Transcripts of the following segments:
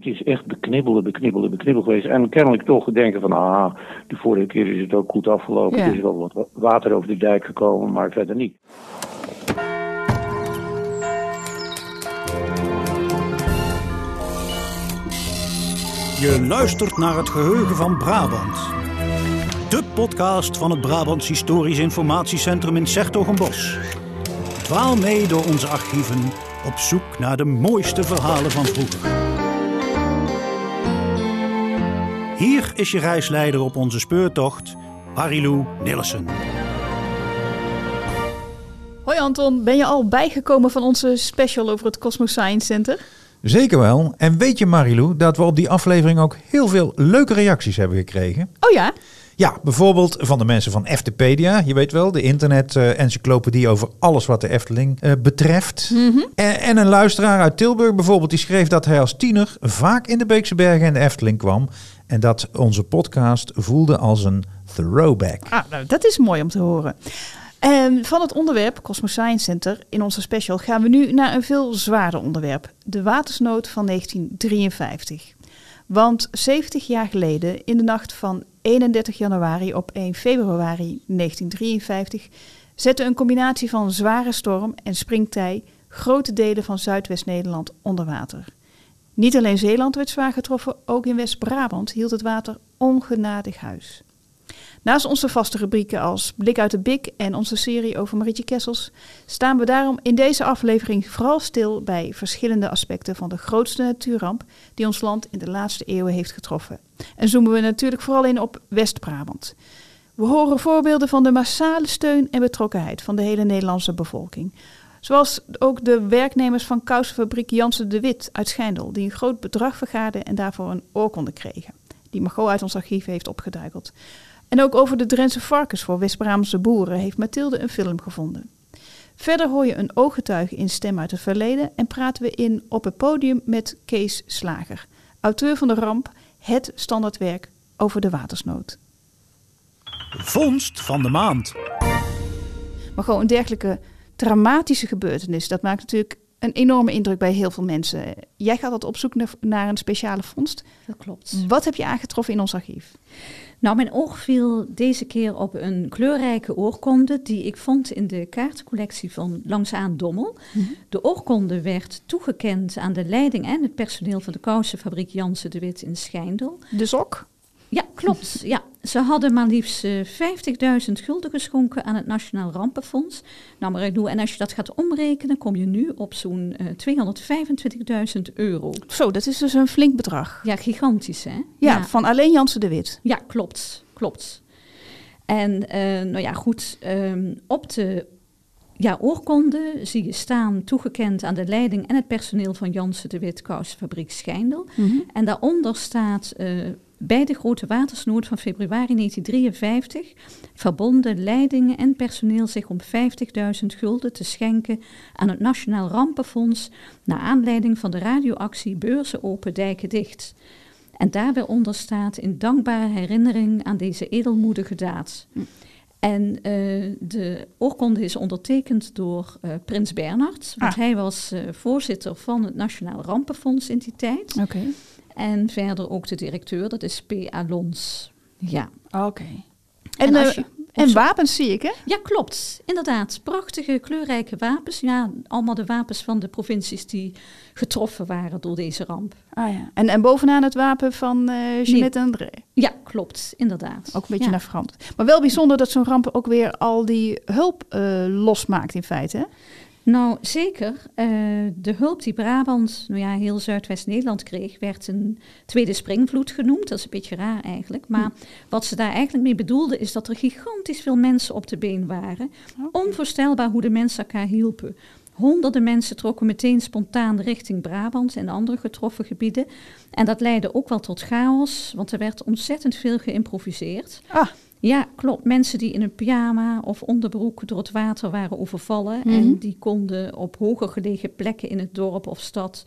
Het is echt beknibbelen, beknibbelen, beknibbelen geweest. En kennelijk toch denken van, ah, de vorige keer is het ook goed afgelopen. Ja. Er is wel wat water over de dijk gekomen, maar verder niet. Je luistert naar het geheugen van Brabant. De podcast van het Brabants Historisch Informatiecentrum in Sertogenbos. Dwaal mee door onze archieven op zoek naar de mooiste verhalen van vroeger. Is je reisleider op onze speurtocht, Marilou Nillissen. Hoi Anton, ben je al bijgekomen van onze special over het Cosmos Science Center? Zeker wel. En weet je Marilou, dat we op die aflevering ook heel veel leuke reacties hebben gekregen? Oh ja? Ja, bijvoorbeeld van de mensen van Eftepedia. Je weet wel, de internet-encyclopedie over alles wat de Efteling eh, betreft. en, en een luisteraar uit Tilburg bijvoorbeeld, die schreef dat hij als tiener vaak in de Beekse Bergen en de Efteling kwam. En dat onze podcast voelde als een throwback. Ah, nou, dat is mooi om te horen. En van het onderwerp Cosmos Science Center in onze special gaan we nu naar een veel zwaarder onderwerp. De watersnood van 1953. Want 70 jaar geleden, in de nacht van 31 januari op 1 februari 1953, zette een combinatie van zware storm en springtij grote delen van Zuidwest-Nederland onder water. Niet alleen Zeeland werd zwaar getroffen, ook in West-Brabant hield het water ongenadig huis. Naast onze vaste rubrieken als Blik uit de Bik en onze serie over Marietje Kessels, staan we daarom in deze aflevering vooral stil bij verschillende aspecten van de grootste natuurramp die ons land in de laatste eeuwen heeft getroffen. En zoomen we natuurlijk vooral in op West-Brabant. We horen voorbeelden van de massale steun en betrokkenheid van de hele Nederlandse bevolking. Zoals ook de werknemers van kousenfabriek Jansen de Wit uit Schijndel, die een groot bedrag vergaarden en daarvoor een oorkonde kregen. Die Margot uit ons archief heeft opgeduikeld. En ook over de Drentse varkens voor West-Brabantse boeren heeft Mathilde een film gevonden. Verder hoor je een ooggetuige in Stem uit het Verleden en praten we in Op het Podium met Kees Slager, auteur van de ramp Het Standaardwerk over de watersnood. Vondst van de maand. Maar gewoon een dergelijke dramatische gebeurtenis, dat maakt natuurlijk een enorme indruk bij heel veel mensen. Jij gaat dat op zoek naar- een speciale vondst. Dat klopt. Wat heb je aangetroffen in ons archief? Nou, mijn oog viel deze keer op een kleurrijke oorkonde die ik vond in de kaartencollectie van Langsaan Dommel. De oorkonde werd toegekend aan de leiding en het personeel van de kousenfabriek Jansen de Wit in Schijndel. De sok? Ja, klopt. Ja. Ze hadden maar liefst eh, 50.000 gulden geschonken aan het Nationaal Rampenfonds. Nou, maar ik doe, en als je dat gaat omrekenen, kom je nu op zo'n eh, 225.000 euro. Zo, dat is dus een flink bedrag. Ja, gigantisch, hè? Ja, van alleen Jansen de Wit. Ja, klopt, klopt. En eh, nou ja, goed, ehm, op de ja, oorkonde zie je staan toegekend aan de leiding en het personeel van Jansen de Wit Kousenfabriek Schijndel. En daaronder staat eh, bij de grote watersnood van februari 1953 verbonden leidingen en personeel zich om 50.000 gulden te schenken aan het Nationaal Rampenfonds naar aanleiding van de radioactie Beurzen Open Dijken Dicht. En daarbij onder staat in dankbare herinnering aan deze edelmoedige daad. En eh, de oorkonde is ondertekend door eh, Prins Bernhard, want Ah. hij was eh, voorzitter van het Nationaal Rampenfonds in die tijd. Oké. En verder ook de directeur, dat is P. Alons. Ja. Oké. En En, eh, je- en wapens zie ik, hè? ja, klopt. Inderdaad. Prachtige, kleurrijke wapens. Ja, allemaal de wapens van de provincies die getroffen waren door deze ramp. Ah ja. En, en bovenaan het wapen van eh Jeanette André. Ja, klopt. Inderdaad. Ook een beetje ja. naar veranderd. Maar wel bijzonder dat zo'n ramp ook weer al die hulp eh, losmaakt in feite. Hè? Nou, zeker. Eh, de hulp die Brabant, nou ja, heel Zuidwest-Nederland kreeg, werd een tweede springvloed genoemd. Dat is een beetje raar eigenlijk. Maar wat ze daar eigenlijk mee bedoelden, is dat er gigantisch veel mensen op de been waren. Onvoorstelbaar hoe de mensen elkaar hielpen. Honderden mensen trokken meteen spontaan richting Brabant en andere getroffen gebieden. En dat leidde ook wel tot chaos, want er werd ontzettend veel geïmproviseerd. Ah, Ja, klopt. Mensen die in een pyjama of onderbroek door het water waren overvallen. Mhm. En die konden op hoger gelegen plekken in het dorp of stad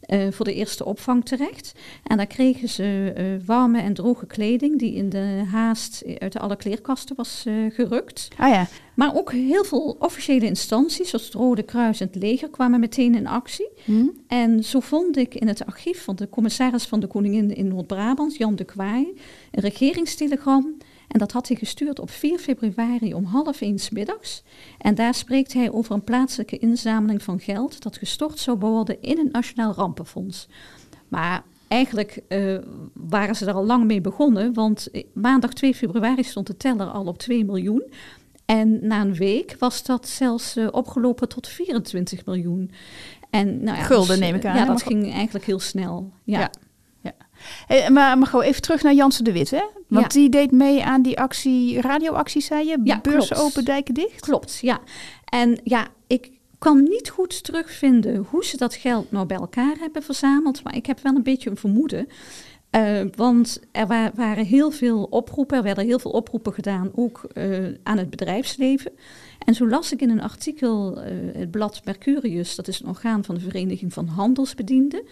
eh, voor de eerste opvang terecht. En daar kregen ze eh, warme en droge kleding die in de haast uit alle kleerkasten was eh, gerukt. Ah ja. Maar ook heel veel officiële instanties, zoals het Rode Kruis en het leger, kwamen meteen in actie. Hm? En zo vond ik in het archief van de commissaris van de Koningin in Noord-Brabant, Jan de Kwaai, een regeringstelegram. En dat had hij gestuurd op 4 februari om half één middags. En daar spreekt hij over een plaatselijke inzameling van geld dat gestort zou worden in het Nationaal Rampenfonds. Maar eigenlijk eh, waren ze er al lang mee begonnen, want eh, maandag 2 februari stond de teller al op 2 miljoen. En na een week was dat zelfs eh, opgelopen tot 24 miljoen. En, nou ja, Gulden, dus, neem ik aan, Ja, dat ging eigenlijk heel snel. Ja, Ja. Hey, maar, maar gewoon even terug naar Jansen de Wit, hè? Want Ja. die deed mee aan die actie, radioactie, zei je? Ja, Beurzen klopt. open, dijken dicht? klopt. Ja. En ja, ik kan niet goed terugvinden hoe ze dat geld nou bij elkaar hebben verzameld. Maar ik heb wel een beetje een vermoeden. Eh, want er wa- waren heel veel oproepen, er werden heel veel oproepen gedaan, ook eh, aan het bedrijfsleven. En zo las ik in een artikel, eh, het blad Mercurius, dat is een orgaan van de Vereniging van Handelsbedienden,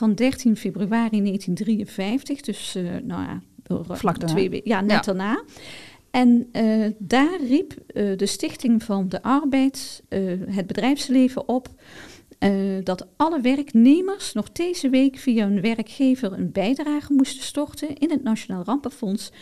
van 13 februari 1953, dus eh, nou ja, Vlak twee weken, ja, net Ja. daarna. En eh, daar riep eh, de Stichting van de Arbeid het bedrijfsleven op dat alle werknemers nog deze week via hun werkgever een bijdrage moesten storten in het Nationaal Rampenfonds.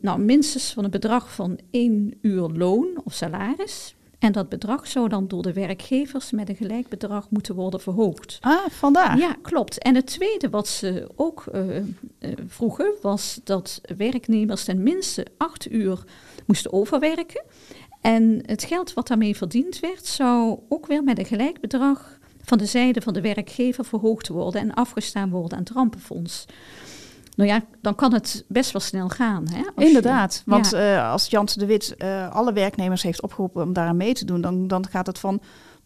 Nou, minstens van een bedrag van één uur loon of salaris. En dat bedrag zou dan door de werkgevers met een gelijk bedrag moeten worden verhoogd. Ah, vandaar. Ja, klopt. En het tweede wat ze ook eh, vroegen was dat werknemers ten minste acht uur moesten overwerken. En het geld wat daarmee verdiend werd, zou ook weer met een gelijk bedrag van de zijde van de werkgever verhoogd worden en afgestaan worden aan het rampenfonds. Nou ja, dan kan het best wel snel gaan. Hè? Je- Inderdaad, want Ja. eh, als Jansen de Wit eh, alle werknemers heeft opgeroepen om daaraan mee te doen, dan, dan gaat het van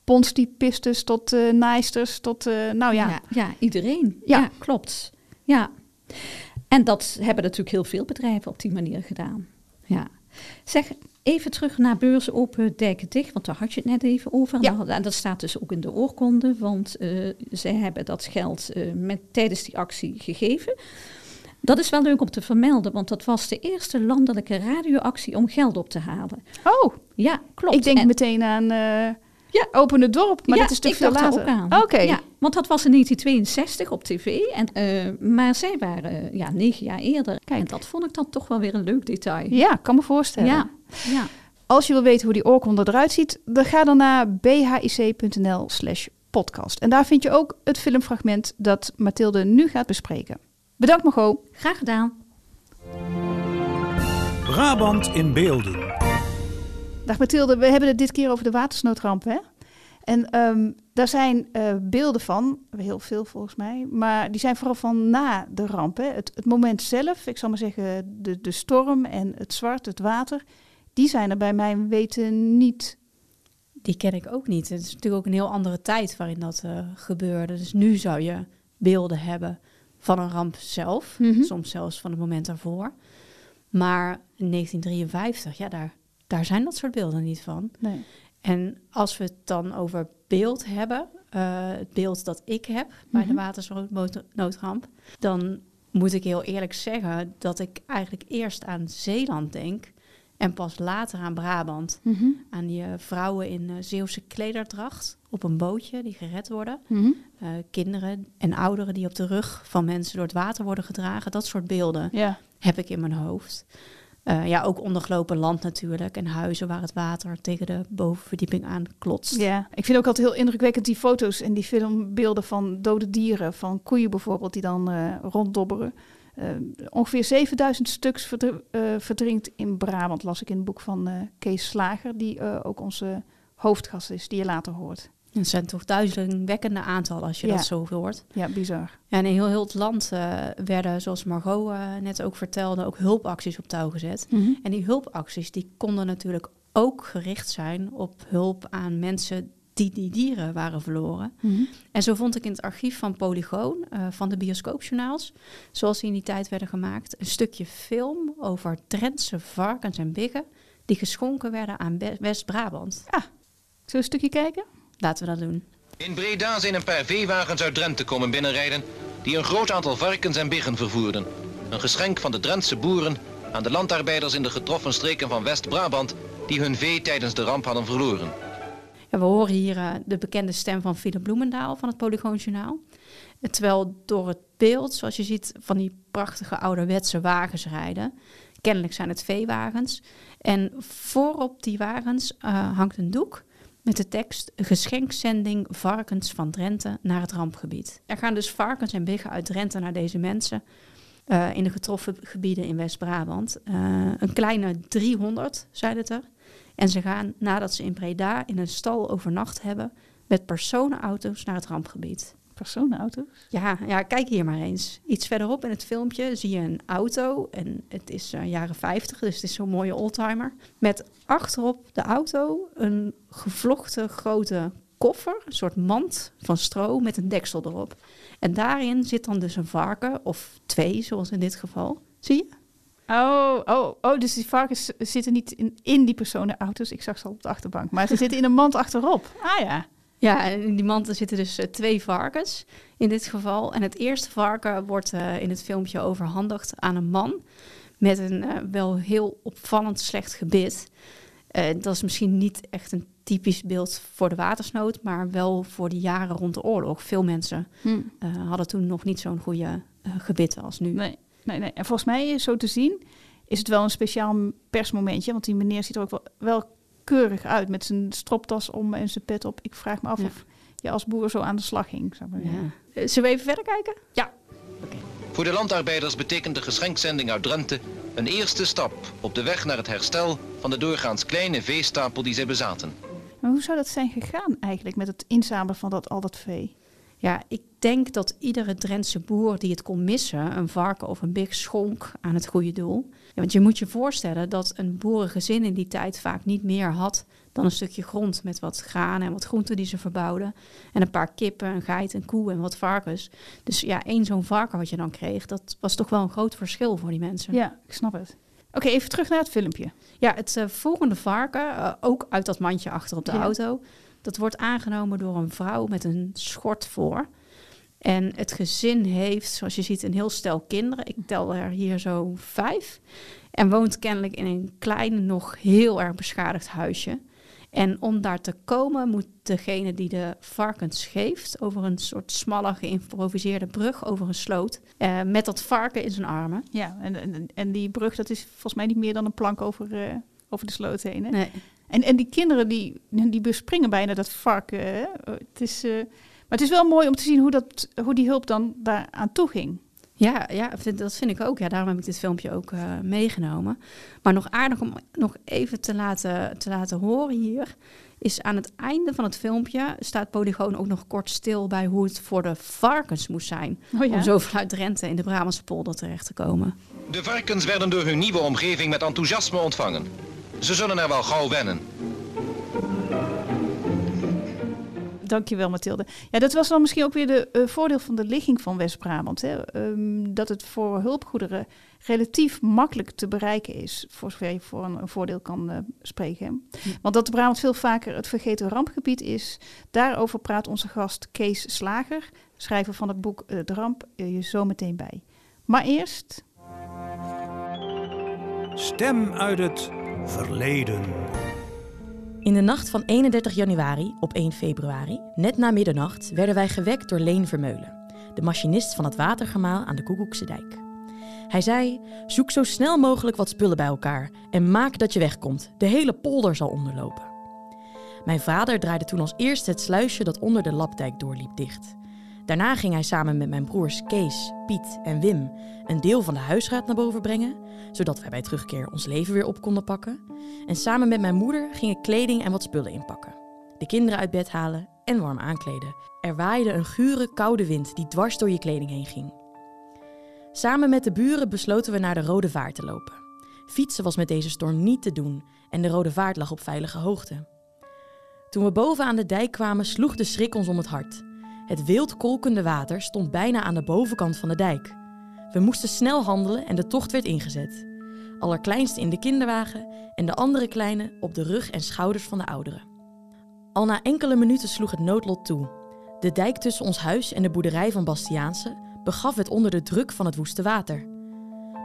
ponstypistes tot eh naaisters tot, nou ja, Ja, ja, iedereen. Ja. Ja. klopt. Ja. En dat hebben natuurlijk heel veel bedrijven op die manier gedaan. Ja. Zeg, even terug naar beurzen open, dijken dicht, want daar had je het net even over. Ja. En dat- dat staat dus ook in de oorkonde, want zij hebben dat geld met, tijdens die actie gegeven. Dat is wel leuk om te vermelden, want dat was de eerste landelijke radioactie om geld op te halen. Oh, Ja, klopt. ik denk En- meteen aan eh Ja. Open het Dorp, maar ja, dat is natuurlijk veel later. ook aan. Oké, Ja, want dat was in 1962 op tv. En, eh, maar zij waren eh, ja, negen jaar eerder. Kijk. En dat vond ik dan toch wel weer een leuk detail. ja, kan me voorstellen. ja. ja. Als je wil weten hoe die oorkonde eruit ziet, dan ga dan naar bhic.nl slash podcast. En daar vind je ook het filmfragment dat Mathilde nu gaat bespreken. Bedankt Margot. Graag gedaan. Brabant in beelden. Dag Mathilde, we hebben het dit keer over de watersnoodramp. Hè? En ehm, daar zijn eh, beelden van, heel veel volgens mij, maar die zijn vooral van na de ramp. Hè? Het, het moment zelf, ik zal maar zeggen, de, de storm en het zwart, het water, die zijn er bij mijn weten niet. Die ken ik ook niet. Het is natuurlijk ook een heel andere tijd waarin dat eh, gebeurde. Dus nu zou je beelden hebben van een ramp zelf, Mhm. soms zelfs van het moment daarvoor. Maar in 1953, ja, daar, daar zijn dat soort beelden niet van. Nee. En als we het dan over beeld hebben, eh, het beeld dat ik heb bij Mhm. de watersnoodramp, dan moet ik heel eerlijk zeggen dat ik eigenlijk eerst aan Zeeland denk en pas later aan Brabant. Mhm. Aan die eh, vrouwen in eh, Zeeuwse klederdracht op een bootje die gered worden. Mhm. Eh, kinderen en ouderen die op de rug van mensen door het water worden gedragen. Dat soort beelden heb ik in mijn hoofd. Eh, ja, ook ondergelopen land natuurlijk. En huizen waar het water tegen de bovenverdieping aan klotst. Ja, ik vind ook altijd heel indrukwekkend die foto's en die filmbeelden van dode dieren, van koeien bijvoorbeeld, die dan eh, ronddobberen. Ongeveer 7000 stuks verdr- verdrinkt in Brabant, las ik in het boek van Kees Slager, die ook onze hoofdgast is, die je later hoort. Het zijn toch duizelingwekkende aantallen als je Ja. dat zoveel hoort. Ja, bizar. En in heel, heel het land eh, werden, zoals Margot eh, net ook vertelde, ook hulpacties op touw gezet. Mhm. En die hulpacties die konden natuurlijk ook gericht zijn op hulp aan mensen die die dieren waren verloren. En zo vond ik in het archief van Polygoon, eh, van de bioscoopjournaals, zoals die in die tijd werden gemaakt, een stukje film over Drentse varkens en biggen die geschonken werden aan West-Brabant. Zullen we een stukje kijken? Laten we dat doen. In Breda zijn een paar veewagens uit Drenthe komen binnenrijden die een groot aantal varkens en biggen vervoerden. Een geschenk van de Drentse boeren aan de landarbeiders in de getroffen streken van West-Brabant die hun vee tijdens de ramp hadden verloren. Ja, we horen hier eh, de bekende stem van Philip Bloemendaal van het Polygoonjournaal. Eh, Terwijl door het beeld, zoals je ziet, van die prachtige ouderwetse wagens rijden. Kennelijk zijn het veewagens. En voorop die wagens eh, hangt een doek met de tekst geschenkszending varkens van Drenthe naar het rampgebied. Er gaan dus varkens en biggen uit Drenthe naar deze mensen eh, in de getroffen gebieden in West-Brabant. Eh, een kleine 300 zijn het er. En ze gaan nadat ze in Breda in een stal overnacht hebben met personenauto's naar het rampgebied. Personenauto's? Ja, ja, kijk hier maar eens. Iets verderop in het filmpje zie je een auto. En het is eh, jaren 50, dus het is zo'n mooie oldtimer. Met achterop de auto een gevlochten grote koffer. Een soort mand van stro met een deksel erop. En daarin zit dan dus een varken, of twee zoals in dit geval. Zie je? Oh, oh, oh, dus die varkens zitten niet in, in die personenauto's. Ik zag ze al op de achterbank. Maar ze zitten in een mand achterop. Ah ja. Ja, en in die mand zitten dus eh, twee varkens in dit geval. En het eerste varken wordt eh, in het filmpje overhandigd aan een man met een eh, wel heel opvallend slecht gebit. Dat is misschien niet echt een typisch beeld voor de watersnood, maar wel voor de jaren rond de oorlog. Veel mensen Hm. eh, hadden toen nog niet zo'n goede gebitten als nu. Nee, nee, nee. En volgens mij, zo te zien, is het wel een speciaal persmomentje. Want die meneer ziet er ook wel, wel keurig uit met zijn stroptas om en zijn pet op. Ik vraag me af Ja. of je als boer zo aan de slag ging. Zou ik maar zeggen. Ja. Eh, Zullen we even verder kijken? Ja. Voor de landarbeiders betekent de geschenkszending uit Drenthe een eerste stap op de weg naar het herstel van de doorgaans kleine veestapel die zij bezaten. Maar hoe zou dat zijn gegaan eigenlijk met het inzamelen van dat, al dat vee? Ja, ik denk dat iedere Drentse boer die het kon missen, een varken of een big schonk aan het goede doel. Ja, want je moet je voorstellen dat een boerengezin in die tijd vaak niet meer had dan een stukje grond met wat graan en wat groenten die ze verbouwden. En een paar kippen, een geit, een koe en wat varkens. Dus ja, één zo'n varken wat je dan kreeg, dat was toch wel een groot verschil voor die mensen. Ja, ik snap het. Oké, even terug naar het filmpje. Ja, het eh, volgende varken, eh, ook uit dat mandje achter op de Ja. auto, dat wordt aangenomen door een vrouw met een schort voor. En het gezin heeft, zoals je ziet, een heel stel kinderen. Ik tel er hier zo vijf. En woont kennelijk in een klein, nog heel erg beschadigd huisje. En om daar te komen moet degene die de varkens geeft over een soort smalle geïmproviseerde brug over een sloot. eh, met dat varken in zijn armen. Ja, en, en, en die brug, dat is volgens mij niet meer dan een plank over, eh, over de sloot heen. Hè? Nee. En, en die kinderen, die, die bespringen bijna dat varken. Hè? Het is, eh, maar het is wel mooi om te zien hoe, dat, hoe die hulp dan daar aan toe ging. Ja, ja, vind- dat vind ik ook. Ja, daarom heb ik dit filmpje ook eh, meegenomen. Maar nog aardig om nog even te laten, te laten horen hier... is aan het einde van het filmpje staat Polygoon ook nog kort stil... bij hoe het voor de varkens moest zijn... Oh ja? om zo vanuit Drenthe in de Brabantse polder terecht te komen. De varkens werden door hun nieuwe omgeving met enthousiasme ontvangen. Ze zullen er wel gauw wennen. Dankjewel, Mathilde. Ja, dat was dan misschien ook weer de eh, voordeel van de ligging van West-Brabant. hè. Ehm, dat het voor hulpgoederen relatief makkelijk te bereiken is. Voor zover je voor een, een voordeel kan eh, spreken. Want dat de Brabant veel vaker het vergeten rampgebied is. Daarover praat onze gast Kees Slager, schrijver van het boek eh, De Ramp, je zo meteen bij. Maar eerst... Stem uit het verleden. In de nacht van 31 januari op 1 februari, net na middernacht, werden wij gewekt door Leen Vermeulen, de machinist van het watergemaal aan de Koekoekse dijk. Hij zei: Zoek zo snel mogelijk wat spullen bij elkaar en maak dat je wegkomt. De hele polder zal onderlopen. Mijn vader draaide toen als eerste het sluisje dat onder de lapdijk doorliep dicht. Daarna ging hij samen met mijn broers Kees, Piet en Wim een deel van de huisraad naar boven brengen, zodat wij bij terugkeer ons leven weer op konden pakken. En samen met mijn moeder ging ik kleding en wat spullen inpakken. De kinderen uit bed halen en warm aankleden. Er waaide een gure, koude wind die dwars door je kleding heen ging. Samen met de buren besloten we naar de Rode Vaart te lopen. Fietsen was met deze storm niet te doen en de Rode Vaart lag op veilige hoogte. Toen we boven aan de dijk kwamen, sloeg de schrik ons om het hart. Het wild kolkende water stond bijna aan de bovenkant van de dijk. We moesten snel handelen en de tocht werd ingezet. Allerkleinste in de kinderwagen en de andere kleine op de rug en schouders van de ouderen. Al na enkele minuten sloeg het noodlot toe. De dijk tussen ons huis en de boerderij van Bastiaanse begaf het onder de druk van het woeste water.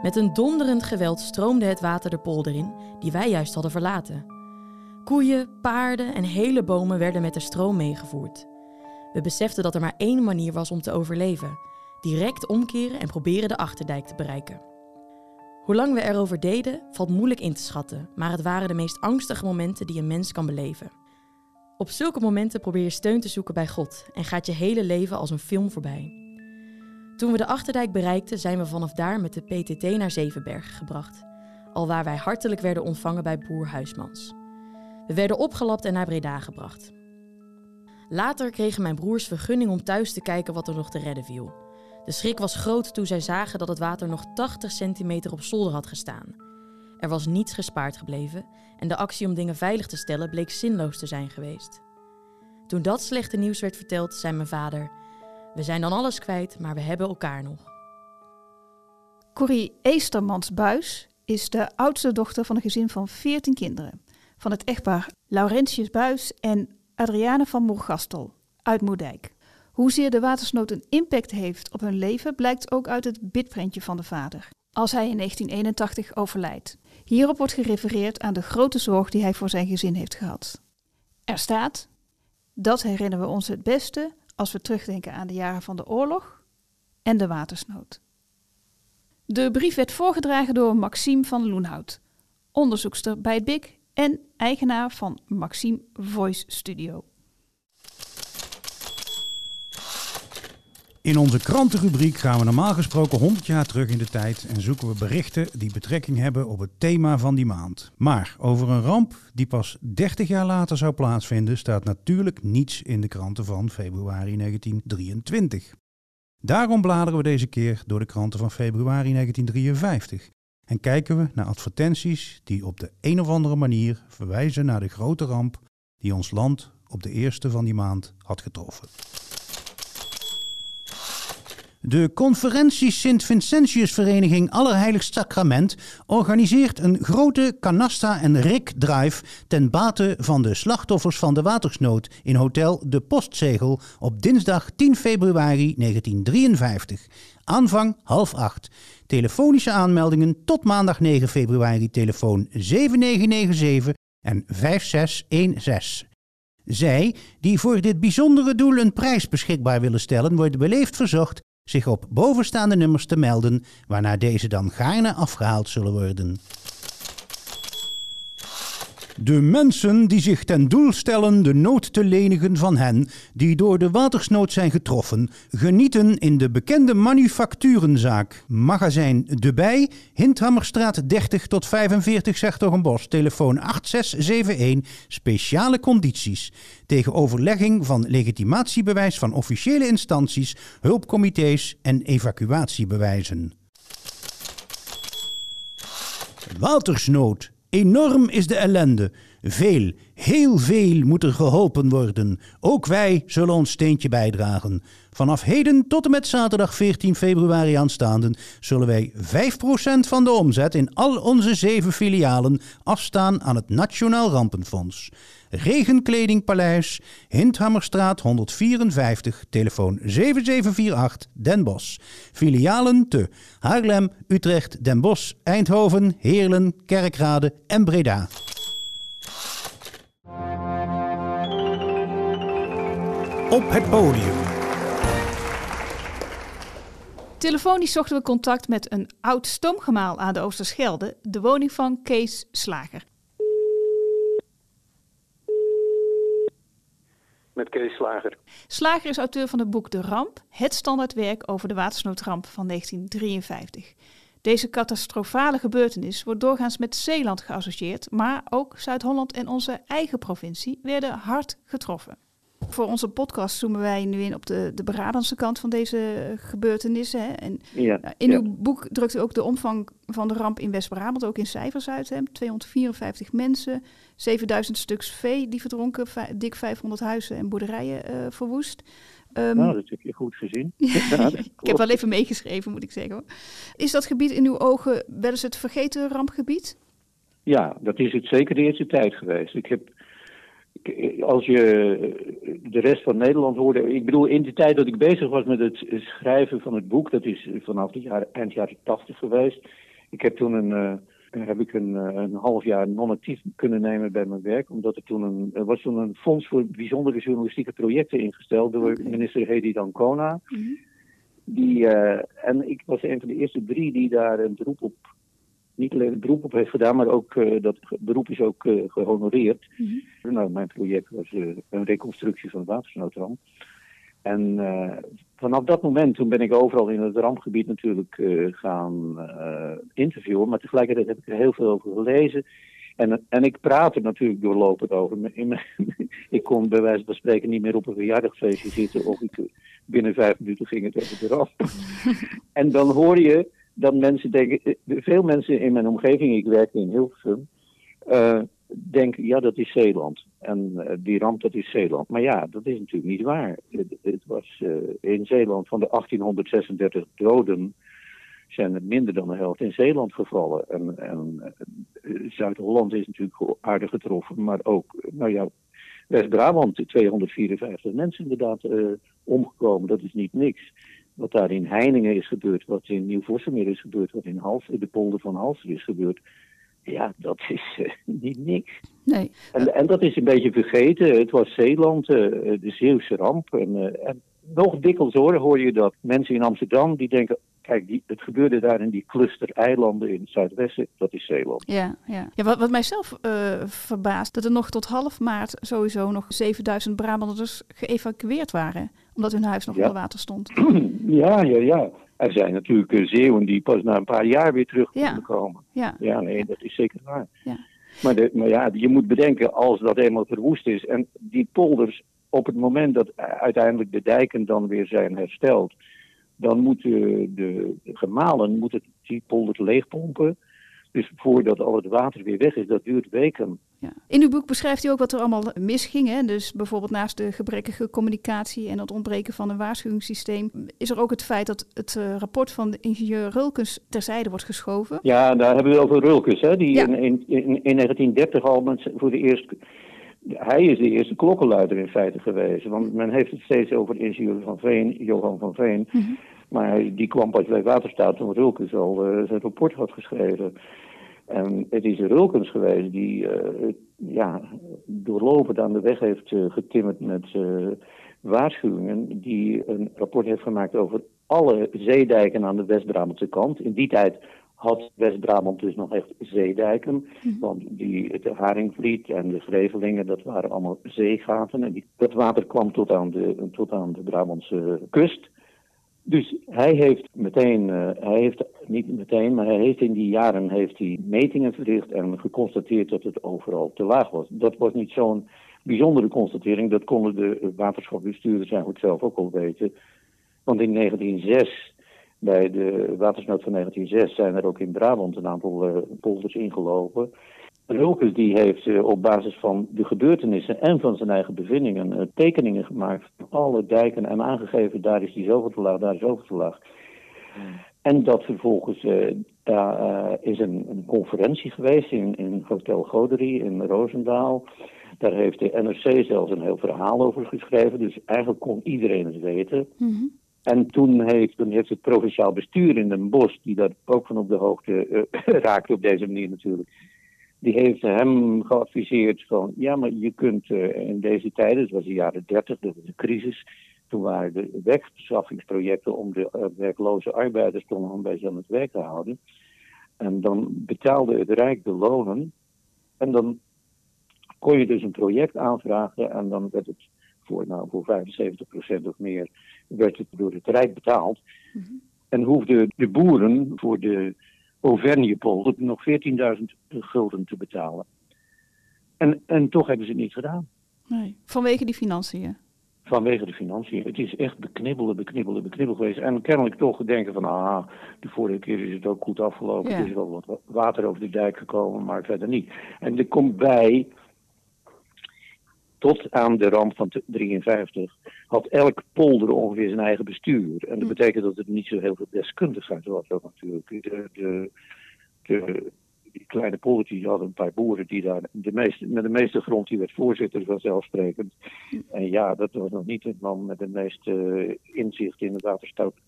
Met een donderend geweld stroomde het water de polder in, die wij juist hadden verlaten. Koeien, paarden en hele bomen werden met de stroom meegevoerd. We beseften dat er maar één manier was om te overleven: direct omkeren en proberen de achterdijk te bereiken. Hoe lang we erover deden, valt moeilijk in te schatten, maar het waren de meest angstige momenten die een mens kan beleven. Op zulke momenten probeer je steun te zoeken bij God en gaat je hele leven als een film voorbij. Toen we de Achterdijk bereikten, zijn we vanaf daar met de PTT naar Zevenbergen gebracht, alwaar wij hartelijk werden ontvangen bij Boer Huismans. We werden opgelapt en naar Breda gebracht. Later kregen mijn broers vergunning om thuis te kijken wat er nog te redden viel. De schrik was groot toen zij zagen dat het water nog 80 centimeter op zolder had gestaan. Er was niets gespaard gebleven en de actie om dingen veilig te stellen bleek zinloos te zijn geweest. Toen dat slechte nieuws werd verteld, zei mijn vader: We zijn dan alles kwijt, maar we hebben elkaar nog. Corrie Eestermans-Buis is de oudste dochter van een gezin van 14 kinderen. Van het echtpaar Laurentius Buis en Adriane van Moergastel uit Moerdijk. Hoezeer de watersnood een impact heeft op hun leven blijkt ook uit het bidprentje van de vader, als hij in 1981 overlijdt. Hierop wordt gerefereerd aan de grote zorg die hij voor zijn gezin heeft gehad. Er staat: Dat herinneren we ons het beste als we terugdenken aan de jaren van de oorlog en de watersnood. De brief werd voorgedragen door Maxime van Loenhout, onderzoekster bij het BIC en eigenaar van Maxime Voice Studio. In onze krantenrubriek gaan we normaal gesproken 100 jaar terug in de tijd en zoeken we berichten die betrekking hebben op het thema van die maand. Maar over een ramp die pas 30 jaar later zou plaatsvinden, staat natuurlijk niets in de kranten van februari 1923. Daarom bladeren we deze keer door de kranten van februari 1953 en kijken we naar advertenties die op de een of andere manier verwijzen naar de grote ramp die ons land op de eerste van die maand had getroffen. De conferentie Sint-Vincentiusvereniging Allerheiligst Sacrament organiseert een grote canasta- en rik-drive ten bate van de slachtoffers van de watersnood in Hotel De Postzegel op dinsdag 10 februari 1953. Aanvang half acht. Telefonische aanmeldingen tot maandag 9 februari telefoon 7997 en 5616. Zij die voor dit bijzondere doel een prijs beschikbaar willen stellen, worden beleefd verzocht zich op bovenstaande nummers te melden, waarna deze dan gaarne afgehaald zullen worden. De mensen die zich ten doel stellen de nood te lenigen van hen die door de watersnood zijn getroffen, genieten in de bekende manufacturenzaak Magazijn De Bij, Hinthammerstraat 30 tot 45 Zertogenbos, telefoon 8671, speciale condities. Tegen overlegging van legitimatiebewijs van officiële instanties, hulpcomité's en evacuatiebewijzen. Watersnood. Enorm is de ellende. Veel, heel veel moet er geholpen worden. Ook wij zullen ons steentje bijdragen. Vanaf heden tot en met zaterdag 14 februari aanstaande zullen wij 5% van de omzet in al onze zeven filialen afstaan aan het Nationaal Rampenfonds. Regenkledingpaleis, Hinthammerstraat 154, telefoon 7748 Den Bosch. Filialen te Haarlem, Utrecht, Den Bosch, Eindhoven, Heerlen, Kerkrade en Breda. Op het podium. Telefonisch zochten we contact met een oud stoomgemaal aan de Oosterschelde, de woning van Kees Slager. Met Kees Slager. Slager is auteur van het boek De Ramp, het standaardwerk over de watersnoodramp van 1953. Deze catastrofale gebeurtenis wordt doorgaans met Zeeland geassocieerd, maar ook Zuid-Holland en onze eigen provincie werden hard getroffen. Voor onze podcast zoomen wij nu in op de, de Brabantse kant van deze gebeurtenissen. Hè? En Ja, nou, in ja. uw boek drukt u ook de omvang van de ramp in West-Brabant ook in cijfers uit. Hè? 254 mensen, 7000 stuks vee die verdronken, dik 500 huizen en boerderijen eh, verwoest. Ehm, Nou, dat heb je goed gezien. Ja, ik heb wel even meegeschreven, moet ik zeggen. hoor. Is dat gebied in uw ogen wel eens het vergeten rampgebied? Ja, dat is het zeker de eerste tijd geweest. Ik heb, als je de rest van Nederland hoorde, ik bedoel, in de tijd dat ik bezig was met het schrijven van het boek, dat is vanaf de jaar, eind jaren tachtig geweest. Ik heb toen een, eh, heb ik een, eh, een half jaar non-actief kunnen nemen bij mijn werk, omdat er toen een, er was toen een fonds voor bijzondere journalistieke projecten ingesteld door minister Hedy Dancona. Die, eh, en ik was een van de eerste drie die daar een beroep op, niet alleen een beroep op heeft gedaan, maar ook eh, dat beroep is ook eh, gehonoreerd. Nou, mijn project was eh, een reconstructie van het watersnoodramp. En vanaf dat moment, toen ben ik overal in het rampgebied natuurlijk gaan interviewen, maar tegelijkertijd heb ik er heel veel over gelezen. En, en ik praat er natuurlijk doorlopend over. In mijn- ik kon bij wijze van spreken niet meer op een verjaardagsfeestje zitten of ik, binnen vijf minuten ging het over de ramp. en dan hoor je dat mensen denken, eh, veel mensen in mijn omgeving, ik werkte in Hilversum, eh, denken, ja dat is Zeeland. En eh, die ramp dat is Zeeland. Maar ja, dat is natuurlijk niet waar. Het, was in Zeeland van de 1836 doden zijn er minder dan de helft in Zeeland gevallen. En, en Zuid-Holland is natuurlijk aardig getroffen, maar ook, nou ja, West-Brabant, 254 mensen inderdaad omgekomen. Dat is niet niks. Wat daar in Heiningen is gebeurd, wat in Nieuw-Vossemeer is gebeurd, wat in Hals, de polder van Halster is gebeurd. Ja, dat is eh, niet niks. Nee. En, en dat is een beetje vergeten. Het was Zeeland, eh, de Zeeuwse ramp. En, eh, en nog dikwijls hoor, hoor je dat mensen in Amsterdam die denken... Kijk, die, het gebeurde daar in die cluster eilanden in het zuidwesten. Dat is Zeeland. Ja, ja. ja wat, wat mijzelf eh, verbaast, dat er nog tot half maart sowieso nog 7000 Brabanders geëvacueerd waren. Omdat hun huis nog Ja. onder water stond. Ja, ja, ja. Er zijn natuurlijk eh, Zeeuwen die pas na een paar jaar weer terug Ja. kunnen komen. Ja, Ja, nee, dat is zeker waar. Ja. Maar, de, maar ja, je moet bedenken, als dat eenmaal verwoest is en die polders, op het moment dat uiteindelijk de dijken dan weer zijn hersteld, dan moeten de, de gemalen moeten die polders leegpompen. Dus voordat al het water weer weg is, dat duurt weken. ja. In uw boek beschrijft u ook wat er allemaal misging. Hè? Dus bijvoorbeeld naast de gebrekkige communicatie en het ontbreken van een waarschuwingssysteem, is er ook het feit dat het eh, rapport van de ingenieur Rulkens terzijde wordt geschoven. Ja, daar hebben we over Rulkes, hè, die Ja. in, in, in, in 1930 al met, voor de eerste. Hij is de eerste klokkenluider in feite geweest. Want men heeft het steeds over ingenieur van Veen, Johan van Veen. Maar die kwam pas bij Waterstaat toen Rulkens al eh, zijn rapport had geschreven. En het is Rulkens geweest die eh, ja, doorlopend aan de weg heeft eh, getimmerd met waarschuwingen. Die een rapport heeft gemaakt over alle zeedijken aan de West-Brabantse kant. In die tijd had West-Brabant dus nog echt zeedijken. Want die, de Haringvliet en de Grevelingen, dat waren allemaal zeegaten. En die, dat water kwam tot aan de, tot aan de Brabantse kust. Dus hij heeft meteen, eh, hij heeft niet meteen, maar hij heeft in die jaren heeft hij metingen verricht en geconstateerd dat het overal te laag was. Dat was niet zo'n bijzondere constatering, dat konden de waterschapbestuurders zijn goed zelf ook al weten. Want in 1906, bij de watersnood van 1906, zijn er ook in Brabant een aantal eh, polders ingelopen. Rulkes die heeft eh, op basis van de gebeurtenissen en van zijn eigen bevindingen eh, tekeningen gemaakt van alle dijken en aangegeven daar is die zoveel te laag, daar is zoveel te laag. En dat vervolgens eh, daar is een, een conferentie geweest in, in Hotel Goderie in Roosendaal. Daar heeft de NRC zelfs een heel verhaal over geschreven. Dus eigenlijk kon iedereen het weten. En toen heeft, toen heeft het provinciaal bestuur in Den Bosch, die daar ook van op de hoogte raakte op deze manier natuurlijk, die heeft hem geadviseerd van, ja, maar je kunt eh, in deze tijden, het was de jaren 30, dat was de crisis, toen waren de werkbeschaffingsprojecten om de eh, werkloze arbeiders toch nog een beetje aan het werk te houden. En dan betaalde het Rijk de lonen en dan kon je dus een project aanvragen en dan werd het voor, nou, voor 75% of meer werd het door het Rijk betaald. En hoefden de boeren voor de Auvergnepolder nog 14.000 gulden te betalen. En, en toch hebben ze het niet gedaan. Nee. Vanwege die financiën. Vanwege de financiën. Het is echt beknibbelen, beknibbelen, beknibbelen geweest. En kennelijk toch denken van, ah, de vorige keer is het ook goed afgelopen. Ja. Er is wel wat water over de dijk gekomen, maar verder niet. En er komt bij, tot aan de ramp van 53, had elk polder ongeveer zijn eigen bestuur. En dat betekent dat het niet zo heel veel deskundigheid was ook natuurlijk. De, de, de, die kleine poldertjes die hadden een paar boeren die daar, de meeste, met de meeste grond, die werd voorzitter vanzelfsprekend. En ja, dat was nog niet het man met de meeste eh, inzicht in de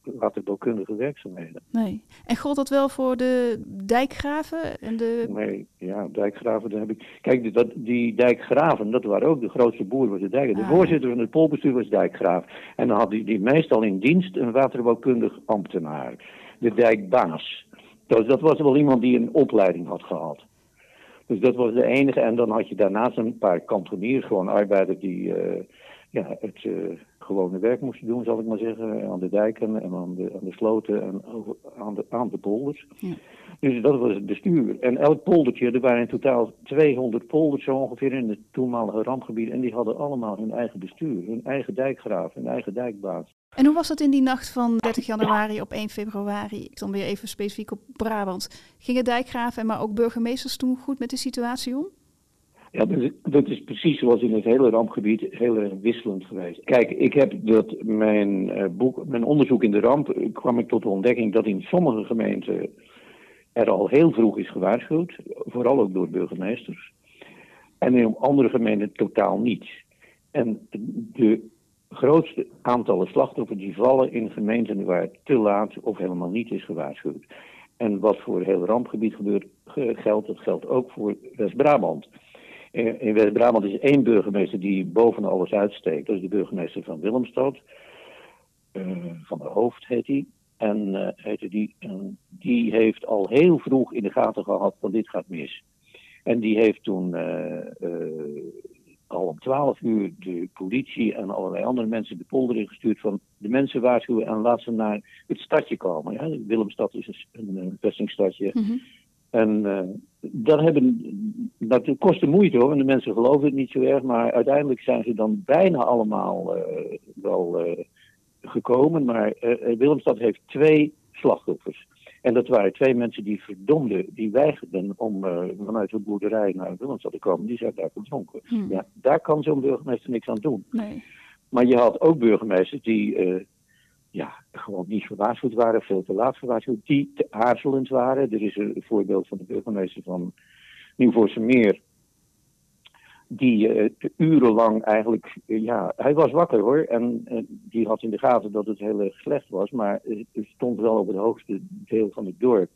waterbouwkundige werkzaamheden. Nee. En gold dat wel voor de dijkgraven en de... Nee, ja, dijkgraven, daar heb ik. Kijk, dat, die dijkgraven, dat waren ook de grootste boeren was de dijk. De Ah. voorzitter van het polbestuur was dijkgraaf. En dan had die, die meestal in dienst een waterbouwkundig ambtenaar. De dijkbaas. Dus dat was wel iemand die een opleiding had gehad. Dus dat was de enige. En dan had je daarnaast een paar kantoniers, gewoon arbeiders die eh, ja, het eh, gewone werk moesten doen, zal ik maar zeggen. Aan de dijken en aan de, aan de sloten en over- aan de, aan de polders. Ja. Dus dat was het bestuur. En elk poldertje, er waren in totaal 200 polders zo ongeveer in het toenmalige rampgebied. En die hadden allemaal hun eigen bestuur, hun eigen dijkgraaf, hun eigen dijkbaas. En hoe was dat in die nacht van 30 januari op 1 februari? Dan weer even specifiek op Brabant. Gingen dijkgraven, maar ook burgemeesters toen goed met de situatie om? Ja, dat is, dat is precies zoals in het hele rampgebied heel erg wisselend geweest. Kijk, ik heb dat mijn eh, boek, mijn onderzoek in de ramp, eh, kwam ik tot de ontdekking dat in sommige gemeenten er al heel vroeg is gewaarschuwd, vooral ook door burgemeesters. En in andere gemeenten totaal niet. En de grootste aantallen slachtoffers die vallen in gemeenten waar te laat of helemaal niet is gewaarschuwd. En wat voor het hele rampgebied gebeurt, ge- geldt, dat geldt ook voor West-Brabant. In in West-Brabant is één burgemeester die boven alles uitsteekt. Dat is de burgemeester van Willemstad. Eh, van der Hoofd heet hij. En heette die, die heeft al heel vroeg in de gaten gehad van dit gaat mis. En die heeft toen eh, al om twaalf uur de politie en allerlei andere mensen de polder ingestuurd van de mensen waarschuwen en laat ze naar het stadje komen. Ja, Willemstad is een, een, een vestingstadje. En eh, dat, hebben, dat kostte moeite hoor, en de mensen geloven het niet zo erg, maar uiteindelijk zijn ze dan bijna allemaal eh, wel eh, gekomen. Maar Willemstad heeft twee slachtoffers. En dat waren twee mensen die verdomden, die weigerden om vanuit de boerderij naar Willemstad te komen. Die zijn daar verdronken. Ja, daar kan zo'n burgemeester niks aan doen. Nee. Maar je had ook burgemeesters die ja, gewoon niet gewaarschuwd waren, veel te laat gewaarschuwd, die te aarzelend waren. Er is een voorbeeld van de burgemeester van Nieuwvoorse Meer. Die eh, urenlang eigenlijk, eh, ja, hij was wakker hoor. En die had in de gaten dat het heel erg slecht was. Maar het stond wel op het hoogste deel van het dorp.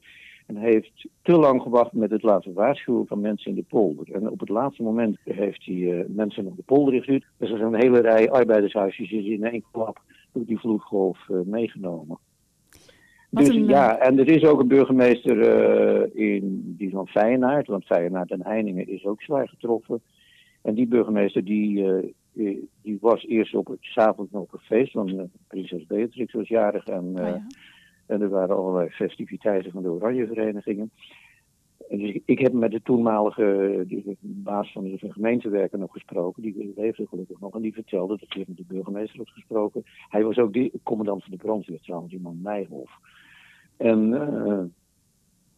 En heeft te lang gewacht met het laten waarschuwen van mensen in de polder. En op het laatste moment heeft hij eh, mensen op de polder ingestuurd. Dus er is een hele rij arbeidershuisjes is in één klap door die vloedgolf eh, meegenomen. Wat Dus een, eh, ja, en er is ook een burgemeester eh, in die van Feyenoord, want Feyenoord en Heiningen is ook zwaar getroffen. En die burgemeester die, die was eerst op het 's avonds nog op een feest, want prinses Beatrix was jarig en, Oh ja. en er waren allerlei festiviteiten van de Oranje Verenigingen. En dus ik- heb met de toenmalige die baas van de gemeentewerken nog gesproken. Die leefde gelukkig nog. En die vertelde dat hij met de burgemeester had gesproken. Hij was ook de commandant van de brandweer trouwens, iemand Nijhoff. En eh,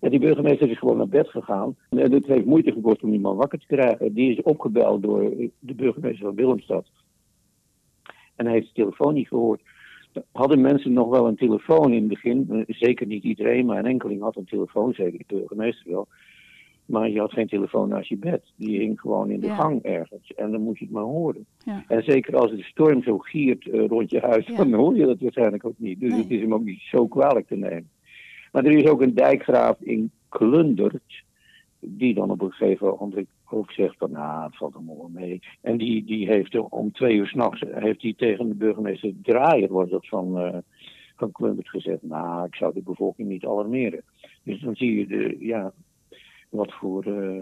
ja, die burgemeester is gewoon naar bed gegaan. En het heeft moeite gekost om die man wakker te krijgen. Die is opgebeld door de burgemeester van Willemstad. En hij heeft de telefoon niet gehoord. Hadden mensen nog wel een telefoon in het begin? Eh, Zeker niet iedereen, maar een enkeling had een telefoon, zeker de burgemeester wel. Maar je had geen telefoon naast je bed. Die hing gewoon in de Ja. gang ergens. En dan moet je het maar horen. Ja. En zeker als de storm zo giert eh, rond je huis, Ja. dan hoor je dat waarschijnlijk ook niet. Dus Nee. het is hem ook niet zo kwalijk te nemen. Maar er is ook een dijkgraaf in Klundert, die dan op een gegeven moment ook zegt van, nou, het valt allemaal wel mee. En die, die heeft om twee uur s'nachts tegen de burgemeester Draaier, wordt dat van, eh, van Klundert gezegd, nou, ik zou de bevolking niet alarmeren. Dus dan zie je de, ja, wat voor eh,